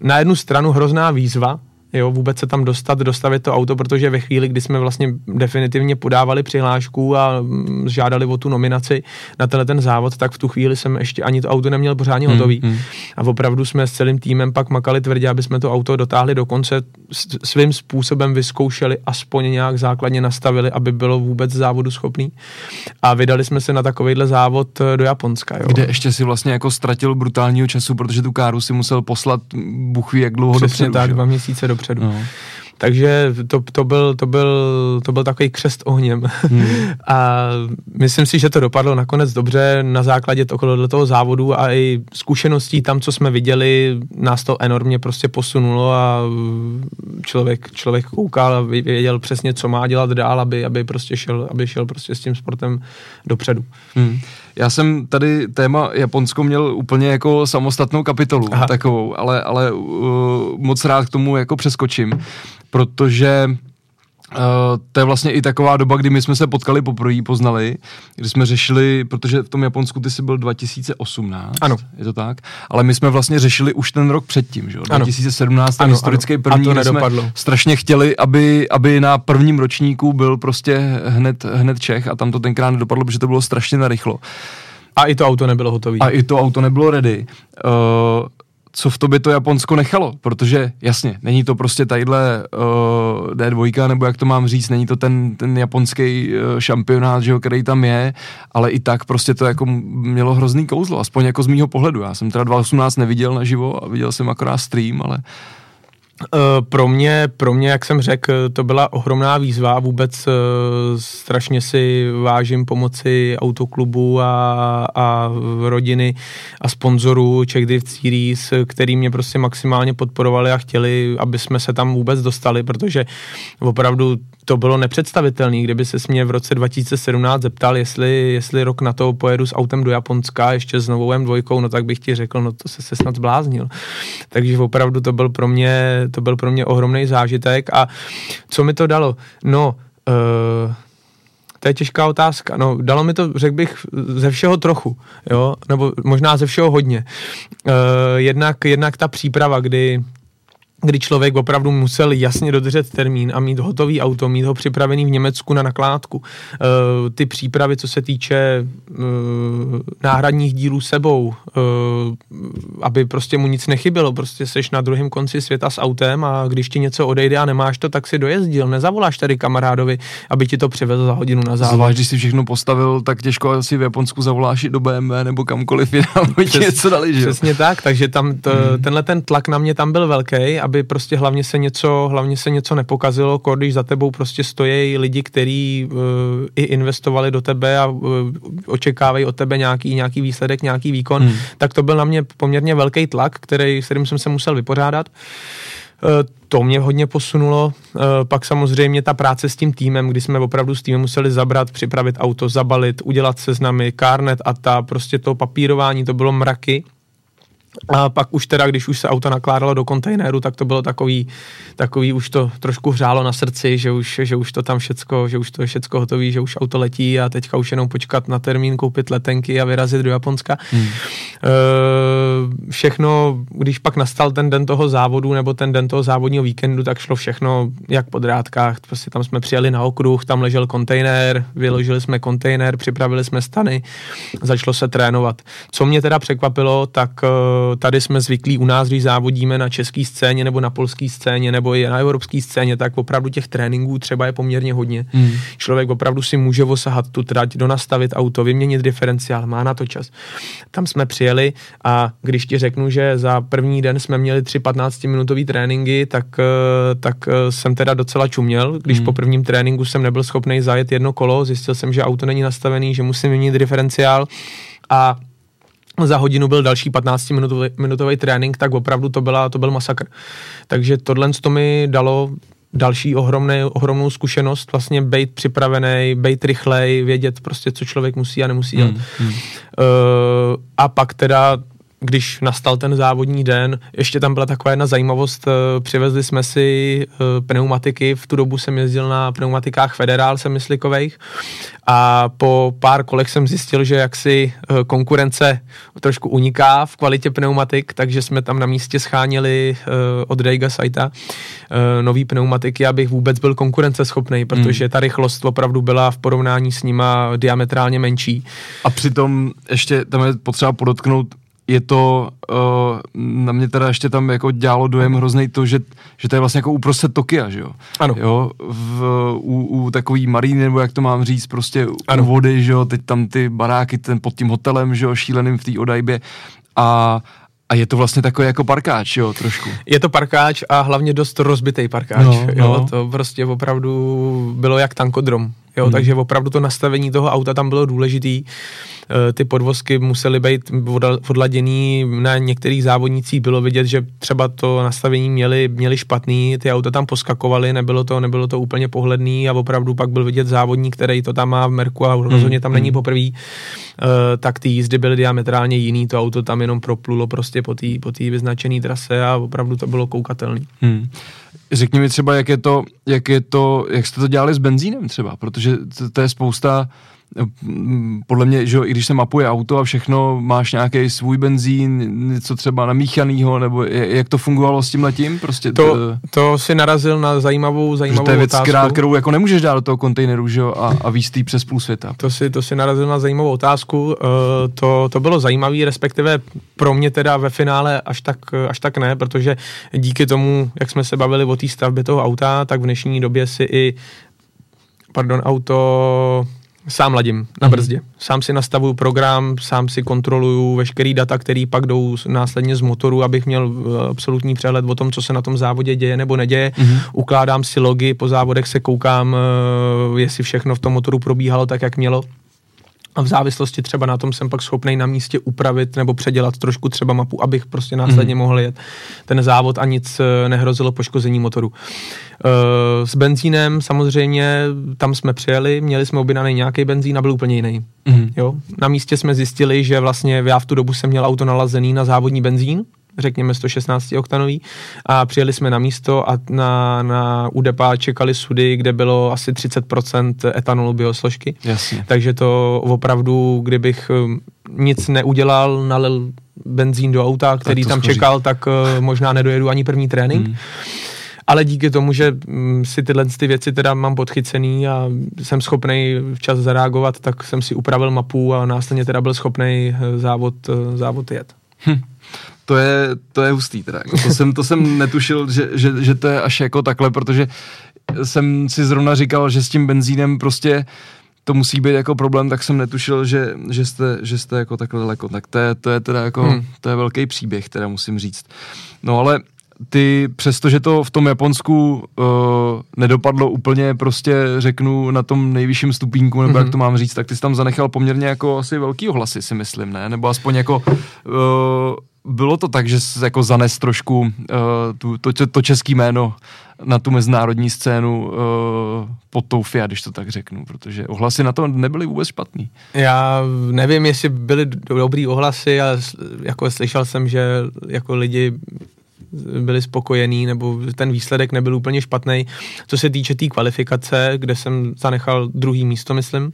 na jednu stranu hrozná výzva, jo, vůbec se tam dostat, dostavit to auto, protože ve chvíli, kdy jsme vlastně definitivně podávali přihlášku a mm, žádali o tu nominaci na tenhle ten závod, tak v tu chvíli jsem ještě ani to auto neměl pořádně hmm, hotový. Hmm. A opravdu jsme s celým týmem pak makali tvrdě, aby jsme to auto dotáhli do konce, svým způsobem vyzkoušeli, aspoň nějak základně nastavili, aby bylo vůbec závodu schopný. A vydali jsme se na takovýhle závod eh, do Japonska. Jo. Kde ještě si vlastně jako ztratil brutálního času, protože tu káru si musel poslat buchví jak dlouho Přesně dopředu. tak, dva měsíce dopředu. No. Takže to, to, byl, to, byl, to byl takový křest ohněm. Hmm. a myslím si, že to dopadlo nakonec dobře na základě tohoto toho závodu a i zkušeností tam, co jsme viděli, nás to enormně prostě posunulo a člověk, člověk koukal a věděl přesně, co má dělat dál, aby, aby prostě šel, aby šel prostě s tím sportem dopředu. Hmm. Já jsem tady téma Japonsko měl úplně jako samostatnou kapitolu Aha. takovou, ale, ale uh, moc rád k tomu jako přeskočím, protože Uh, to je vlastně i taková doba, kdy my jsme se potkali poprvé, poznali, kdy jsme řešili, protože v tom Japonsku ty jsi byl 2018, ano. je to tak, ale my jsme vlastně řešili už ten rok předtím, že jo, 2017, ten ano, historický ano. první, a to jsme strašně chtěli, aby, aby na prvním ročníku byl prostě hned, hned Čech a tam to tenkrát nedopadlo, protože to bylo strašně narychlo. A i to auto nebylo hotové. A i to auto nebylo ready. Uh, co v tobě to Japonsko nechalo, protože jasně, není to prostě tadyhle uh, D2, nebo jak to mám říct, není to ten, ten japonský uh, šampionát, že jo, který tam je, ale i tak prostě to jako mělo hrozný kouzlo, aspoň jako z mýho pohledu. Já jsem teda 2018 neviděl naživo a viděl jsem akorát stream, ale Eh, pro mě, pro mě, jak jsem řekl, to byla ohromná výzva. Vůbec uh, strašně si vážím pomoci autoklubu a, a rodiny a sponzorů Czech Drift Series, který mě prostě maximálně podporovali a chtěli, aby jsme se tam vůbec dostali, protože opravdu to bylo nepředstavitelné, kdyby se mě v roce 2017 zeptal, jestli, jestli rok na to pojedu s autem do Japonska ještě s novou M2, no tak bych ti řekl, no to se, se snad zbláznil. Takže opravdu to byl pro mě, to byl pro mě ohromný zážitek a co mi to dalo? No, uh, to je těžká otázka. No, dalo mi to, řekl bych, ze všeho trochu, jo, nebo možná ze všeho hodně. Uh, jednak, jednak ta příprava, kdy kdy člověk opravdu musel jasně dodržet termín a mít hotový auto, mít ho připravený v Německu na nakládku. E, ty přípravy, co se týče e, náhradních dílů sebou, e, aby prostě mu nic nechybělo, prostě seš na druhém konci světa s autem a když ti něco odejde a nemáš to, tak si dojezdil, nezavoláš tady kamarádovi, aby ti to přivezl za hodinu na závod. Zvlášť, když si všechno postavil, tak těžko asi v Japonsku zavoláš i do BMW nebo kamkoliv jinam, aby ti něco dali, že? Přesně tak, takže tam to, hmm. tenhle ten tlak na mě tam byl velký aby prostě hlavně se něco, hlavně se něco nepokazilo, když za tebou prostě stojí lidi, kteří uh, i investovali do tebe a uh, očekávají od tebe nějaký, nějaký výsledek, nějaký výkon, hmm. tak to byl na mě poměrně velký tlak, který, s kterým jsem se musel vypořádat. Uh, to mě hodně posunulo. Pak samozřejmě ta práce s tím týmem, kdy jsme opravdu s týmem museli zabrat, připravit auto, zabalit, udělat seznamy, kárnet a ta prostě to papírování, to bylo mraky. A pak už teda, když už se auto nakládalo do kontejneru, tak to bylo takový, takový už to trošku hřálo na srdci, že už, že už to tam všecko, že už to je všecko hotový, že už auto letí a teďka už jenom počkat na termín, koupit letenky a vyrazit do Japonska. Hmm. E, všechno, když pak nastal ten den toho závodu nebo ten den toho závodního víkendu, tak šlo všechno jak po drádkách. Prostě tam jsme přijeli na okruh, tam ležel kontejner, vyložili jsme kontejner, připravili jsme stany, začalo se trénovat. Co mě teda překvapilo, tak e, tady jsme zvyklí u nás, když závodíme na české scéně nebo na polské scéně nebo i na evropské scéně, tak opravdu těch tréninků třeba je poměrně hodně. Hmm. Člověk opravdu si může osahat tu trať, donastavit auto, vyměnit diferenciál, má na to čas. Tam jsme přijeli a když ti řeknu, že za první den jsme měli tři 15-minutové tréninky, tak, eh, tak eh, jsem teda docela čuměl, když hmm. po prvním tréninku jsem nebyl schopný zajet jedno kolo, zjistil jsem, že auto není nastavený, že musím vyměnit diferenciál a za hodinu byl další 15 minutový, minutový trénink, tak opravdu to, byla, to byl masakr. Takže tohle to mi dalo další ohromné, ohromnou zkušenost, vlastně být připravený, být rychlej, vědět prostě, co člověk musí a nemusí dělat. Hmm, hmm. Uh, a pak teda když nastal ten závodní den, ještě tam byla taková jedna zajímavost, eh, přivezli jsme si eh, pneumatiky, v tu dobu jsem jezdil na pneumatikách Federál semyslikových a po pár kolech jsem zjistil, že jaksi eh, konkurence trošku uniká v kvalitě pneumatik, takže jsme tam na místě schánili od Dejga Saita nový pneumatiky, abych vůbec byl konkurenceschopný, protože hmm. ta rychlost opravdu byla v porovnání s nima diametrálně menší. A přitom ještě tam je potřeba podotknout, je to, uh, na mě teda ještě tam jako dělalo dojem hrozný to, že, že to je vlastně jako uprostřed Tokia, že jo? Ano. Jo, v, u, u takový maríny, nebo jak to mám říct, prostě ano. u vody, že jo, teď tam ty baráky ten pod tím hotelem, že jo, šíleným v té odajbě a A je to vlastně takový jako parkáč, jo, trošku. Je to parkáč a hlavně dost rozbitý parkáč. No, jo, no. To prostě opravdu bylo jak tankodrom. Jo, hmm. takže opravdu to nastavení toho auta tam bylo důležitý. Eh, ty podvozky musely být odladěný, na některých závodnicích bylo vidět, že třeba to nastavení měli, měli špatný, ty auta tam poskakovaly, nebylo to, nebylo to úplně pohledný a opravdu pak byl vidět závodník, který to tam má v Merku a rozhodně tam není hmm. poprvé, eh, tak ty jízdy byly diametrálně jiný, to auto tam jenom proplulo prostě po té po vyznačené trase a opravdu to bylo koukatelný. Hmm. Řekni mi třeba, jak je to, jak je to, jak jste to dělali s benzínem třeba, protože to, to je spousta podle mě, že i když se mapuje auto a všechno, máš nějaký svůj benzín, něco třeba namíchanýho, nebo jak to fungovalo s tím letím? Prostě to, to si narazil na zajímavou, zajímavou to je věc, otázku. kterou jako nemůžeš dát do toho kontejneru, že jo, a, a výstý přes půl světa. To si, to si narazil na zajímavou otázku. Uh, to, to bylo zajímavé, respektive pro mě teda ve finále až tak, až tak ne, protože díky tomu, jak jsme se bavili o té stavbě toho auta, tak v dnešní době si i pardon, auto Sám ladím na mhm. brzdě. Mm-hmm. Sám si nastavuju program, sám si kontroluju veškerý data, který pak jdou následně z motoru, abych měl eh, absolutní přehled o tom, co se na tom závodě děje nebo neděje. Mm-hmm. Ukládám si logy, po závodech se koukám, eh, jestli všechno v tom motoru probíhalo tak, jak mělo a v závislosti třeba na tom jsem pak schopný na místě upravit nebo předělat trošku třeba mapu, abych prostě následně mm. mohl jet ten závod a nic eh, nehrozilo poškození motoru. E, s benzínem samozřejmě tam jsme přijeli, měli jsme objednaný nějaký benzín a byl úplně jiný. Mm. Jo? Na místě jsme zjistili, že vlastně já v tu dobu jsem měl auto nalazený na závodní benzín, řekněme 116 oktanový a přijeli jsme na místo a na, na UDPA čekali sudy, kde bylo asi 30% etanolu biosložky. Jasně. Takže to opravdu, kdybych um, nic neudělal, nalil benzín do auta, který tam skoří. čekal, tak uh, možná nedojedu ani první trénink. Mm. Ale díky tomu, že mm, si tyhle ty věci teda mám podchycený a jsem schopný včas zareagovat, tak jsem si upravil mapu a následně teda byl schopný uh, závod, uh, závod jet. Hm to je, to je hustý teda. Jako to, jsem, to jsem netušil, že, že, že to je až jako takhle, protože jsem si zrovna říkal, že s tím benzínem prostě to musí být jako problém, tak jsem netušil, že, že, jste, že jste jako takhle daleko. Tak to je, to je teda jako, hmm. to je velký příběh, teda musím říct. No ale ty, přestože to v tom Japonsku uh, nedopadlo úplně prostě, řeknu, na tom nejvyšším stupínku, nebo mm-hmm. jak mhm. to mám říct, tak ty jsi tam zanechal poměrně jako asi velký ohlasy, si myslím, ne? Nebo aspoň jako uh, bylo to tak, že jsi jako zanes trošku uh, tu, to, to český jméno na tu mezinárodní scénu uh, pod tou FIA, když to tak řeknu, protože ohlasy na to nebyly vůbec špatný. Já nevím, jestli byly dobrý ohlasy, ale jako slyšel jsem, že jako lidi byli spokojení, nebo ten výsledek nebyl úplně špatný. Co se týče té tý kvalifikace, kde jsem zanechal druhý místo, myslím, uh,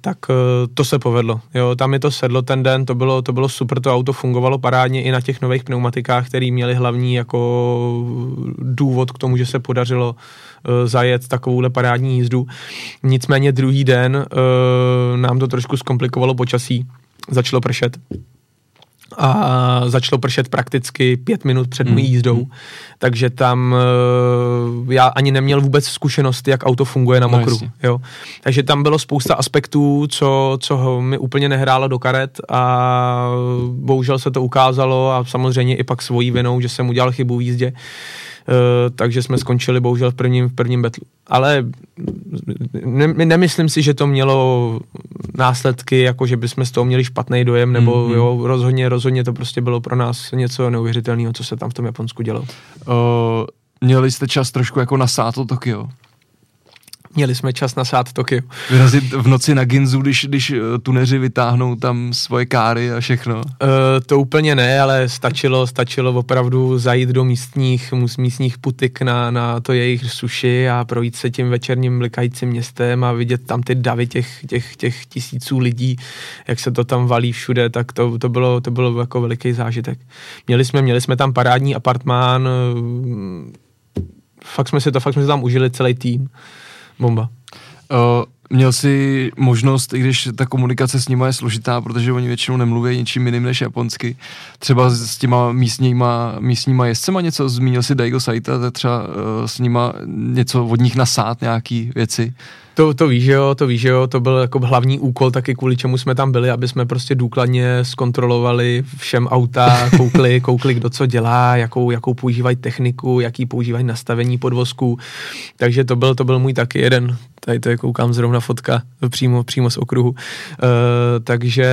tak uh, to se povedlo. Jo, tam je to sedlo ten den, to bylo, to bylo super, to auto fungovalo parádně i na těch nových pneumatikách, který měli hlavní jako důvod k tomu, že se podařilo uh, zajet takovouhle parádní jízdu. Nicméně druhý den nám to trošku zkomplikovalo počasí, začalo pršet a začalo pršet prakticky pět minut před mojí hmm. jízdou, mm. takže tam uh, já ani neměl vůbec zkušenost, jak auto funguje na no, mokru. No, jo. Takže tam bylo spousta aspektů, co, co mi úplně nehrálo do karet a bohužel se to ukázalo a samozřejmě i pak svojí vinou, že jsem udělal chybu v jízdě. Uh, takže jsme skončili bohužel v prvním, v prvním betlu. Ale ne, nemyslím si, že to mělo následky, jako že bychom z toho měli špatný dojem, nebo mm-hmm. jo, rozhodně, rozhodně to prostě bylo pro nás něco neuvěřitelného, co se tam v tom Japonsku dělo. Uh, měli jste čas trošku jako nasát to Tokio? Měli jsme čas na sát Tokio. Vyrazit v noci na Ginzu, když, když eh, tuneři vytáhnou tam svoje káry a všechno? Uh, to úplně ne, ale stačilo, stačilo opravdu zajít do místních, místních putik na, na to jejich suši a projít se tím večerním blikajícím městem a vidět tam ty davy těch, těch, těch tisíců lidí, jak se to tam valí všude, tak to, to, bylo, to bylo jako veliký zážitek. Měli jsme, měli jsme tam parádní apartmán, fakt jsme si to, fakt jsme si tam užili celý tým. Bomba. Uh, měl jsi možnost, i když ta komunikace s nimi je složitá, protože oni většinou nemluví ničím jiným než japonsky, třeba s těma místníma, místníma jezdcema něco, zmínil si Daigo Saita, třeba uh, s nima něco od nich nasát, nějaký věci? To, to víš, jo, to víš, jo, to byl jako hlavní úkol taky kvůli čemu jsme tam byli, aby jsme prostě důkladně zkontrolovali všem auta, koukli, koukli, kdo co dělá, jakou, jakou používají techniku, jaký používají nastavení podvozku. Takže to byl, to byl můj taky jeden, tady to je koukám zrovna fotka přímo, přímo z okruhu. Uh, takže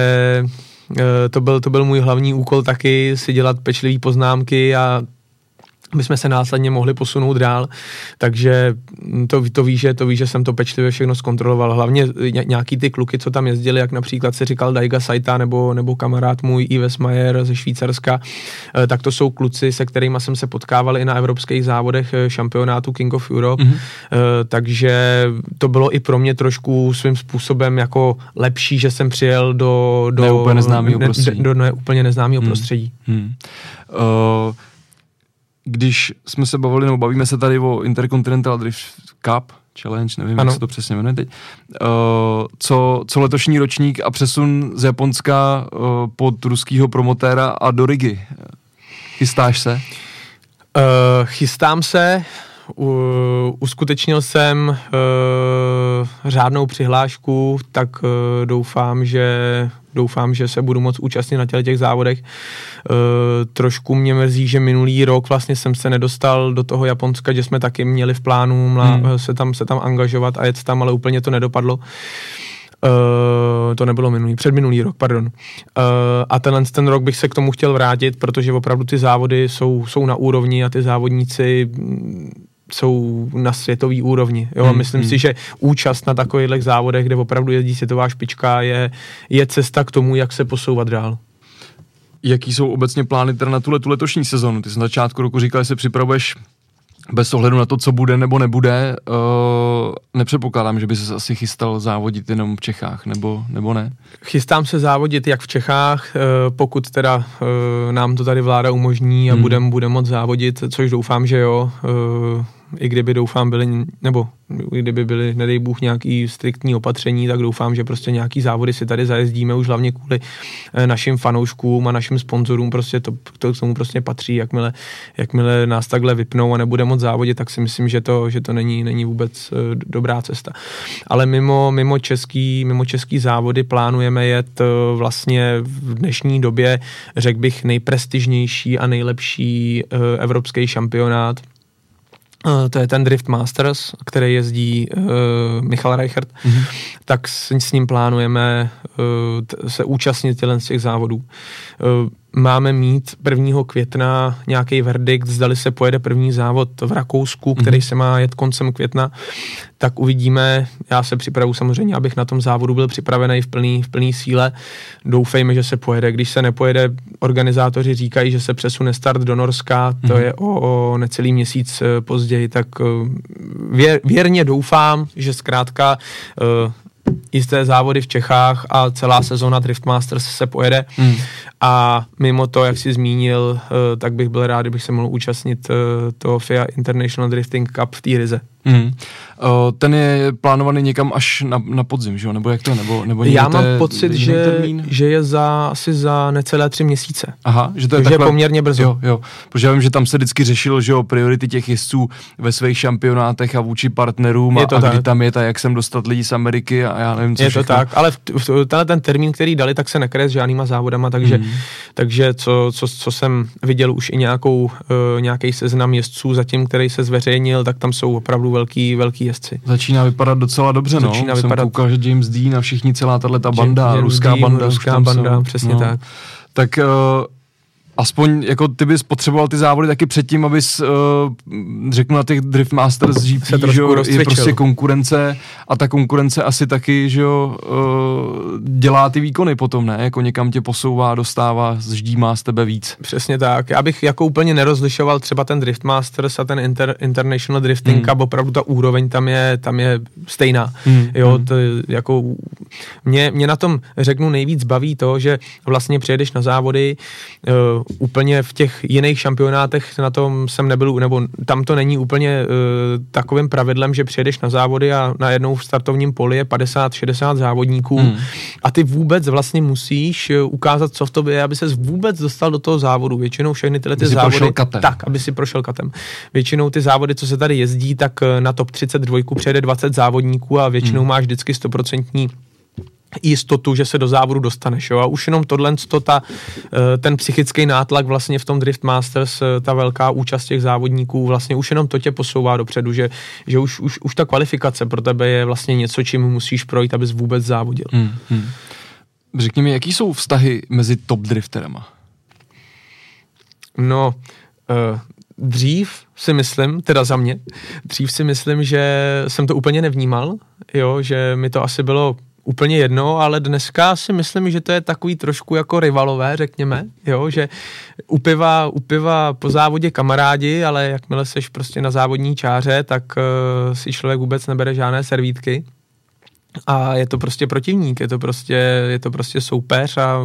uh, to byl, to byl můj hlavní úkol taky si dělat pečlivé poznámky a my jsme se následně mohli posunout dál, takže to, to ví, že, to ví, že jsem to pečlivě všechno zkontroloval. Hlavně nějaký ty kluky, co tam jezdili, jak například se říkal Daiga Saita nebo, nebo kamarád můj Ives Mayer ze Švýcarska, eh, tak to jsou kluci, se kterými jsem se potkával i na evropských závodech eh, šampionátu King of Europe, mm-hmm. takže to bylo i pro mě trošku svým způsobem jako lepší, že jsem přijel do, do, neúplně neznámého prostředí. Do, do neúplně neznámého mm. prostředí. Mm. Uh, když jsme se bavili, nebo bavíme se tady o Intercontinental Drift Cup, Challenge, nevím, ano. jak se to přesně jmenuje teď, uh, co, co letošní ročník a přesun z Japonska uh, pod ruského promotéra a do Rigi. Chystáš se? Uh, chystám se, u, uskutečnil jsem uh, řádnou přihlášku, tak uh, doufám, že doufám, že se budu moc účastnit na těch závodech. Uh, trošku mě mrzí, že minulý rok vlastně jsem se nedostal do toho Japonska, že jsme taky měli v plánu mla, hmm. se, tam, se tam angažovat a jet tam, ale úplně to nedopadlo. Uh, to nebylo minulý, předminulý rok, pardon. Uh, a tenhle ten rok bych se k tomu chtěl vrátit, protože opravdu ty závody jsou, jsou na úrovni a ty závodníci jsou na světové úrovni. Jo? Hmm, myslím hmm. si, že účast na takových závodech, kde opravdu jezdí světová špička, je, je cesta k tomu, jak se posouvat dál. Jaký jsou obecně plány teda na tuhle tu letošní sezonu? Ty jsi na začátku roku říkal, že se připravuješ bez ohledu na to, co bude nebo nebude, uh, nepředpokládám, že by se asi chystal závodit jenom v Čechách, nebo, nebo ne? Chystám se závodit jak v Čechách, uh, pokud teda uh, nám to tady vláda umožní a hmm. budeme budem moc závodit, což doufám, že jo. Uh, i kdyby doufám byly, nebo i kdyby byly, nedej Bůh, nějaký striktní opatření, tak doufám, že prostě nějaký závody si tady zajezdíme už hlavně kvůli eh, našim fanouškům a našim sponzorům, prostě to, to k tomu prostě patří, jakmile, jakmile nás takhle vypnou a nebude moc závodit, tak si myslím, že to, že to není, není vůbec eh, dobrá cesta. Ale mimo, mimo, český, mimo český závody plánujeme jet eh, vlastně v dnešní době, řekl bych, nejprestižnější a nejlepší evropský šampionát to je ten Drift Masters, který jezdí uh, Michal Reichert, mm-hmm. tak s, s ním plánujeme uh, t- se účastnit z těch závodů. Uh, máme mít 1. května nějaký verdikt, zdali se pojede první závod v Rakousku, mhm. který mm-hmm. se má jet koncem května, tak uvidíme. Já se připravu samozřejmě, abych na tom závodu byl připravený v plný, v plný síle. Doufejme, že se pojede. Když se nepojede, organizátoři říkají, že se přesune start do Norska, to mm-hmm. je o, o necelý měsíc eh, později, tak eh, věr, věrně doufám, že zkrátka uh, jisté závody v Čechách a celá sezóna Drift Masters se pojede. Mm. A mimo to, jak jsi zmínil, uh, tak bych byl rád, kdybych se mohl účastnit uh, toho FIA International Drifting Cup v té Rize. Mm. ten je plánovaný někam až na, na podzim, že? nebo jak to? Nebo, nebo Já mám pocit, že, že je za, asi za necelé tři měsíce. Aha, že to je takhle... poměrně brzo. Jo, jo. Protože já vím, že tam se vždycky řešilo, že jo, priority těch jezdců ve svých šampionátech a vůči partnerům je to a, a kdy tam je ta, jak sem dostat lidi z Ameriky a já nevím, co Je všechno. to tak, ale v, v, tenhle ten termín, který dali, tak se nekryje s žádnýma závodama, takže, mm. takže co, co, co, jsem viděl už i nějakou, uh, nějaký seznam jezdců zatím, který se zveřejnil, tak tam jsou opravdu velký, velký jezdci. Začíná vypadat docela dobře, no. Začíná vypadat... Jsem koukal, že James Dean a všichni celá tato banda, James ruská Dean, banda. Ruská banda, jsou. přesně no. tak. Tak uh, aspoň jako ty bys potřeboval ty závody taky předtím, abys uh, řeknu na těch Drift Masters GP, že jo, je prostě konkurence a ta konkurence asi taky, že jo, uh, dělá ty výkony potom, ne? Jako někam tě posouvá, dostává, má z tebe víc. Přesně tak. Já bych jako úplně nerozlišoval třeba ten Drift Masters a ten Inter, International Drifting hmm. Cup, opravdu ta úroveň tam je, tam je stejná. Hmm. Jo, hmm. to jako Mě, mě na tom řeknu nejvíc baví to, že vlastně přijedeš na závody uh, úplně v těch jiných šampionátech na tom jsem nebyl, nebo tam to není úplně uh, takovým pravidlem, že přijedeš na závody a najednou v startovním poli je 50-60 závodníků hmm. a ty vůbec vlastně musíš ukázat, co v tobě je, aby se vůbec dostal do toho závodu. Většinou všechny tyhle ty závody. Tak, aby si prošel katem. Většinou ty závody, co se tady jezdí, tak na top 32 přijede 20 závodníků a většinou hmm. máš vždycky 100% jistotu, že se do závodu dostaneš. Jo? A už jenom tohle, ta, eh, ten psychický nátlak vlastně v tom Drift Masters, eh, ta velká účast těch závodníků, vlastně už jenom to tě posouvá dopředu, že, že už, už, už ta kvalifikace pro tebe je vlastně něco, čím musíš projít, abys vůbec závodil. Hmm, hmm. Řekni mi, jaký jsou vztahy mezi top drifterama? No, uh, dřív si myslím, teda za mě, dřív si myslím, že jsem to úplně nevnímal, jo, že mi to asi bylo úplně jedno, ale dneska si myslím, že to je takový trošku jako rivalové, řekněme, jo, že u piva, u piva po závodě kamarádi, ale jakmile seš prostě na závodní čáře, tak uh, si člověk vůbec nebere žádné servítky a je to prostě protivník, je to prostě, je to prostě soupeř a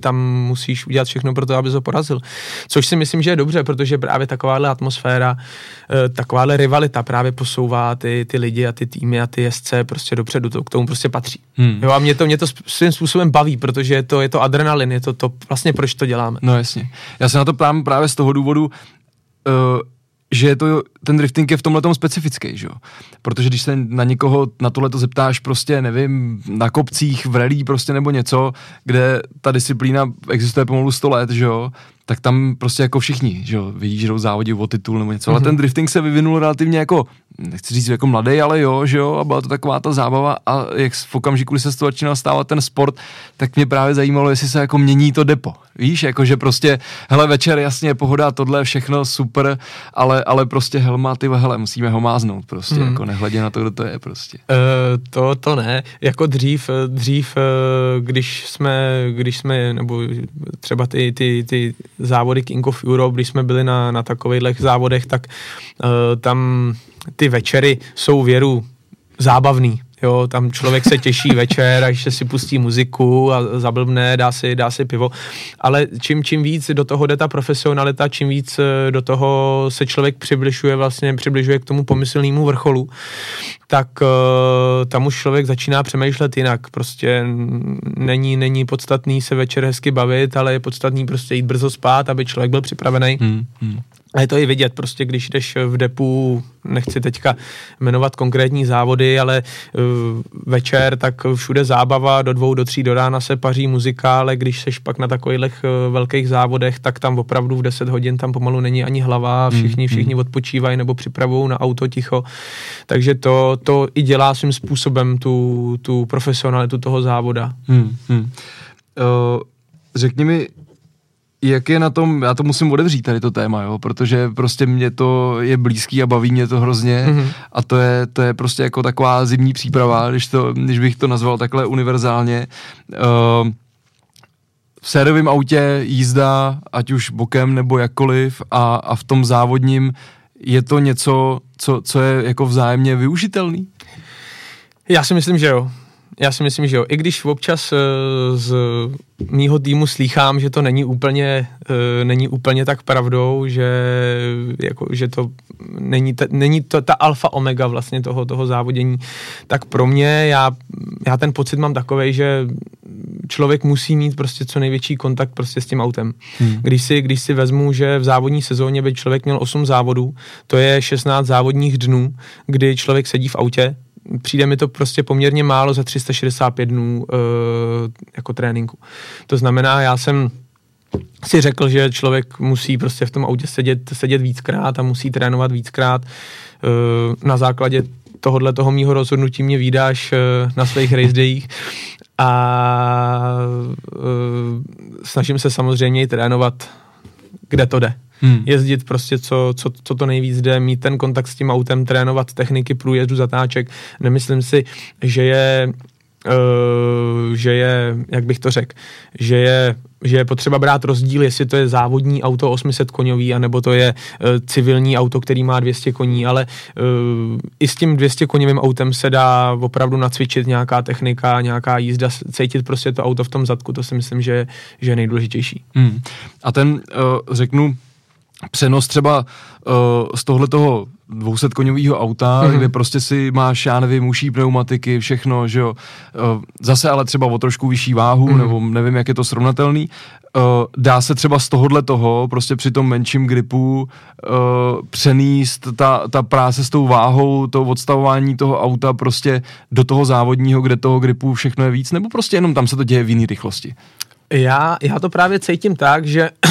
tam musíš udělat všechno pro to, aby ho porazil. Což si myslím, že je dobře, protože právě takováhle atmosféra, eh, takováhle rivalita právě posouvá ty, ty lidi a ty týmy a ty jezdce prostě dopředu, to k tomu prostě patří. Hmm. Jo a mě to, mě to svým způsobem baví, protože je to, je to adrenalin, je to to vlastně proč to děláme. No jasně. Já se na to ptám právě z toho důvodu, uh, že je to, ten drifting je v tomhle tom specifický, že jo? Protože když se na někoho na tohle to zeptáš prostě, nevím, na kopcích, v rally prostě nebo něco, kde ta disciplína existuje pomalu 100 let, že jo? tak tam prostě jako všichni, že jo, vidí, že jdou závodit o titul nebo něco, mm-hmm. ale mhm. ten drifting se vyvinul relativně jako, nechci říct jako mladý, ale jo, že jo, a byla to taková ta zábava a jak v okamžiku, kdy se z toho začínal stávat ten sport, tak mě právě zajímalo, jestli se jako mění to depo, víš, jako že prostě, hele, večer jasně, pohoda, tohle všechno super, ale, ale prostě helma, ty hele, musíme ho máznout prostě, mm. jako nehledě na to, kdo to je prostě. Uh, to, to ne, jako dřív, dřív, eh, když jsme, když jsme, nebo třeba ty, ty, ty závody King of Europe, když jsme byli na, na takových závodech, tak uh, tam ty večery jsou věru zábavný. Jo, tam člověk se těší večer, až se si pustí muziku a zablbne, dá si, dá si pivo. Ale čím, čím víc do toho jde ta profesionalita, čím víc eh, do toho se člověk přibližuje vlastně, přibližuje k tomu pomyslnému vrcholu, tak uh, tam už člověk začíná přemýšlet jinak. Prostě není, není podstatný se večer hezky bavit, ale je podstatný prostě jít brzo spát, aby člověk byl připravený. Hmm, hmm. A je to i vidět, prostě když jdeš v depu, nechci teďka jmenovat konkrétní závody, ale uh, večer, tak všude zábava, do dvou, do tří do rána se paří muzika, ale když seš pak na takových uh, velkých závodech, tak tam opravdu v 10 hodin tam pomalu není ani hlava, hmm, všichni, všichni hmm. odpočívají nebo připravují na auto ticho. Takže to, to i dělá svým způsobem tu, tu profesionalitu toho závoda. Hmm, hmm. Uh, řekni mi, jak je na tom, já to musím otevřít tady to téma, jo, protože prostě mě to je blízký a baví mě to hrozně mm-hmm. a to je, to je prostě jako taková zimní příprava, když, to, když bych to nazval takhle univerzálně. Uh, v sériovém autě jízda, ať už bokem nebo jakkoliv a, a v tom závodním je to něco, co, co je jako vzájemně využitelný? Já si myslím, že jo. Já si myslím, že jo. I když občas uh, z mýho týmu slýchám, že to není úplně, uh, není úplně tak pravdou, že, jako, že to není, ta, není to ta alfa omega vlastně toho, toho závodění, tak pro mě, já, já ten pocit mám takový, že člověk musí mít prostě co největší kontakt prostě s tím autem. Hmm. Když, si, když si vezmu, že v závodní sezóně by člověk měl 8 závodů, to je 16 závodních dnů, kdy člověk sedí v autě, přijde mi to prostě poměrně málo za 365 dnů uh, jako tréninku. To znamená, já jsem si řekl, že člověk musí prostě v tom autě sedět, sedět víckrát a musí trénovat víckrát. Uh, na základě tohohle toho mýho rozhodnutí mě vydáš uh, na svých race dayích a uh, snažím se samozřejmě i trénovat, kde to jde hmm. jezdit prostě co, co, co to nejvíc jde, mít ten kontakt s tím autem, trénovat techniky průjezdu, zatáček. Nemyslím si, že je že je, jak bych to řekl, že je že je potřeba brát rozdíl, jestli to je závodní auto 800 koňový, anebo to je uh, civilní auto, který má 200 koní, ale uh, i s tím 200 koněvým autem se dá opravdu nacvičit nějaká technika, nějaká jízda, cítit prostě to auto v tom zadku, to si myslím, že, že je nejdůležitější. Hmm. A ten, řeknu, přenos třeba uh, z tohle toho 200 koňového auta, mm-hmm. kde prostě si máš, já nevím, uší pneumatiky, všechno, že jo. Uh, zase ale třeba o trošku vyšší váhu, mm-hmm. nebo nevím, jak je to srovnatelný. Uh, dá se třeba z tohohle toho, prostě při tom menším gripu uh, přenést ta, ta práce s tou váhou, to odstavování toho auta prostě do toho závodního, kde toho gripu všechno je víc, nebo prostě jenom tam se to děje v jiné rychlosti? Já, já to právě cítím tak, že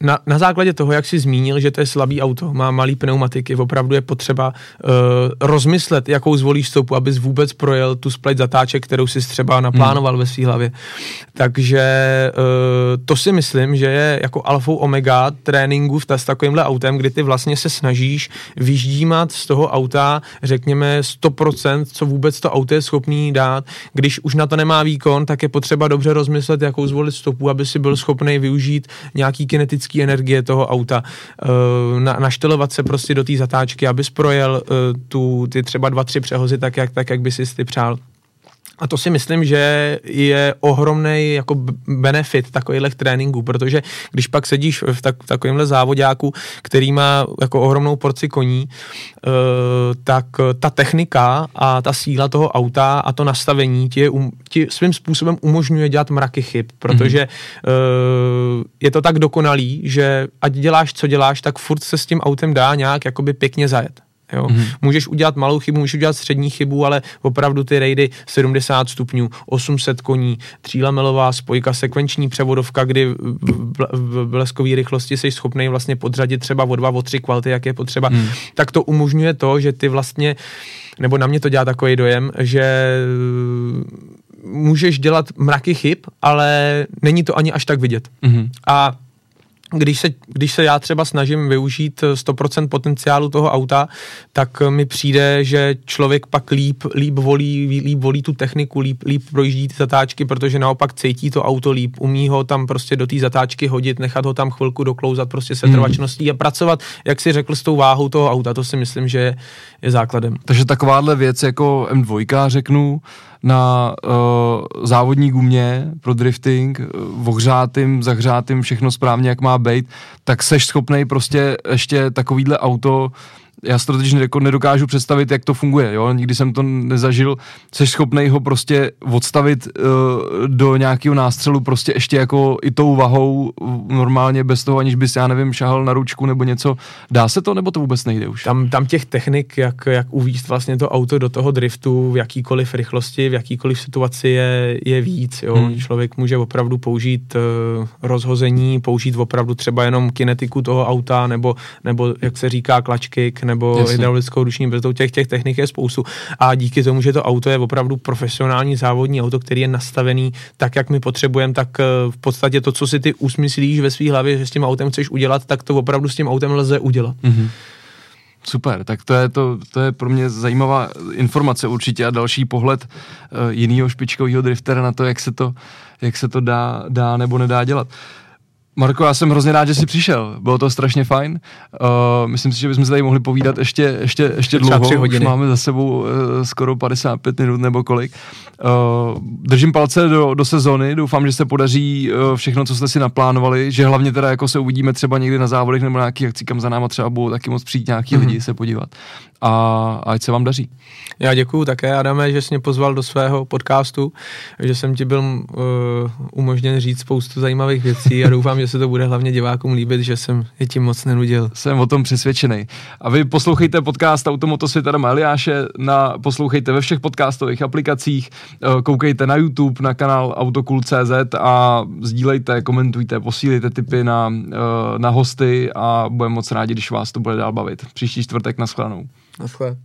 na, na základě toho, jak jsi zmínil, že to je slabý auto, má malý pneumatiky, opravdu je potřeba uh, rozmyslet, jakou zvolíš stopu, abys vůbec projel tu splet zatáček, kterou jsi třeba naplánoval hmm. ve své hlavě. Takže uh, to si myslím, že je jako alfou omega tréninku v s takovýmhle autem, kdy ty vlastně se snažíš vyždímat z toho auta, řekněme 100%, co vůbec to auto je schopný dát. Když už na to nemá výkon, tak je potřeba dobře rozmyslet, jakou zvolit stopu, aby si byl schopný využít nějaký kinetický kinetické energie toho auta, uh, na, naštelovat se prostě do té zatáčky, abys projel uh, tu, ty třeba dva, tři přehozy tak, jak, tak, jak by si ty přál. A to si myslím, že je ohromný jako benefit takových tréninků, protože když pak sedíš v, tak, v takovémhle závodňáku, který má jako ohromnou porci koní, uh, tak ta technika a ta síla toho auta a to nastavení ti, je, um, ti svým způsobem umožňuje dělat mraky chyb, protože mm-hmm. uh, je to tak dokonalý, že ať děláš, co děláš, tak furt se s tím autem dá nějak jakoby pěkně zajet. Jo? Mm-hmm. Můžeš udělat malou chybu, můžeš udělat střední chybu, ale opravdu ty rejdy 70 stupňů, 800 koní, třílamelová spojka, sekvenční převodovka, kdy v bleskové rychlosti jsi schopný vlastně podřadit třeba o dva, o tři kvality, jak je potřeba, mm. tak to umožňuje to, že ty vlastně, nebo na mě to dělá takový dojem, že můžeš dělat mraky chyb, ale není to ani až tak vidět. Mm-hmm. A když se, když se já třeba snažím využít 100% potenciálu toho auta, tak mi přijde, že člověk pak líp, líp, volí, líp volí tu techniku, líp, líp projíždí ty zatáčky, protože naopak cítí to auto líp, umí ho tam prostě do té zatáčky hodit, nechat ho tam chvilku doklouzat prostě se trvačností a pracovat, jak si řekl, s tou váhou toho auta, to si myslím, že je, je základem. Takže takováhle věc jako M2, řeknu, na uh, závodní gumě pro drifting, uh, ohřátým, zahřátým, všechno správně, jak má být, tak seš schopnej prostě ještě takovýhle auto já si to totiž nedokážu představit, jak to funguje, jo, nikdy jsem to nezažil, jsi schopný ho prostě odstavit uh, do nějakého nástřelu prostě ještě jako i tou vahou normálně bez toho, aniž bys, já nevím, šahal na ručku nebo něco. Dá se to, nebo to vůbec nejde už? Tam, tam těch technik, jak, jak uvíct vlastně to auto do toho driftu v jakýkoliv rychlosti, v jakýkoliv situaci je, je víc, jo. Hmm. Člověk může opravdu použít uh, rozhození, použít opravdu třeba jenom kinetiku toho auta, nebo, nebo jak se říká, klačky, nebo Jasně. hydraulickou ruční brzdou, těch, těch technik je spoustu. A díky tomu, že to auto je opravdu profesionální závodní auto, který je nastavený tak, jak my potřebujeme, tak eh, v podstatě to, co si ty usmyslíš ve své hlavě, že s tím autem chceš udělat, tak to opravdu s tím autem lze udělat. Mm-hmm. Super, tak to je, to, to je pro mě zajímavá informace určitě a další pohled uh, jiného špičkového driftera na to, jak se to, jak se to dá, dá nebo nedá dělat. Uh, Marko, já jsem hrozně rád, že jsi přišel. Bylo to strašně fajn. Uh, myslím si, že bychom se tady mohli povídat ještě, ještě, ještě dlouho. Tři hodiny. Už máme za sebou uh, skoro 55 minut nebo kolik. Uh, držím palce do, do sezony. Doufám, že se podaří uh, všechno, co jste si naplánovali. Že hlavně teda jako se uvidíme třeba někdy na závodech nebo na nějakých akcí, kam za náma třeba budou taky moc přijít nějaký mm-hmm. lidi se podívat. A ať se vám daří. Já děkuju také, Adame, že jsi mě pozval do svého podcastu, že jsem ti byl uh, umožněn říct spoustu zajímavých věcí a doufám, že se to bude hlavně divákům líbit, že jsem je tím moc nenudil. Jsem o tom přesvědčený. A vy poslouchejte podcast Automotosvět Adama Eliáše, na, poslouchejte ve všech podcastových aplikacích, uh, koukejte na YouTube, na kanál Autokul.cz a sdílejte, komentujte, posílejte tipy na, uh, na hosty a budeme moc rádi, když vás to bude dál bavit. Příští čtvrtek na shledanou. un choix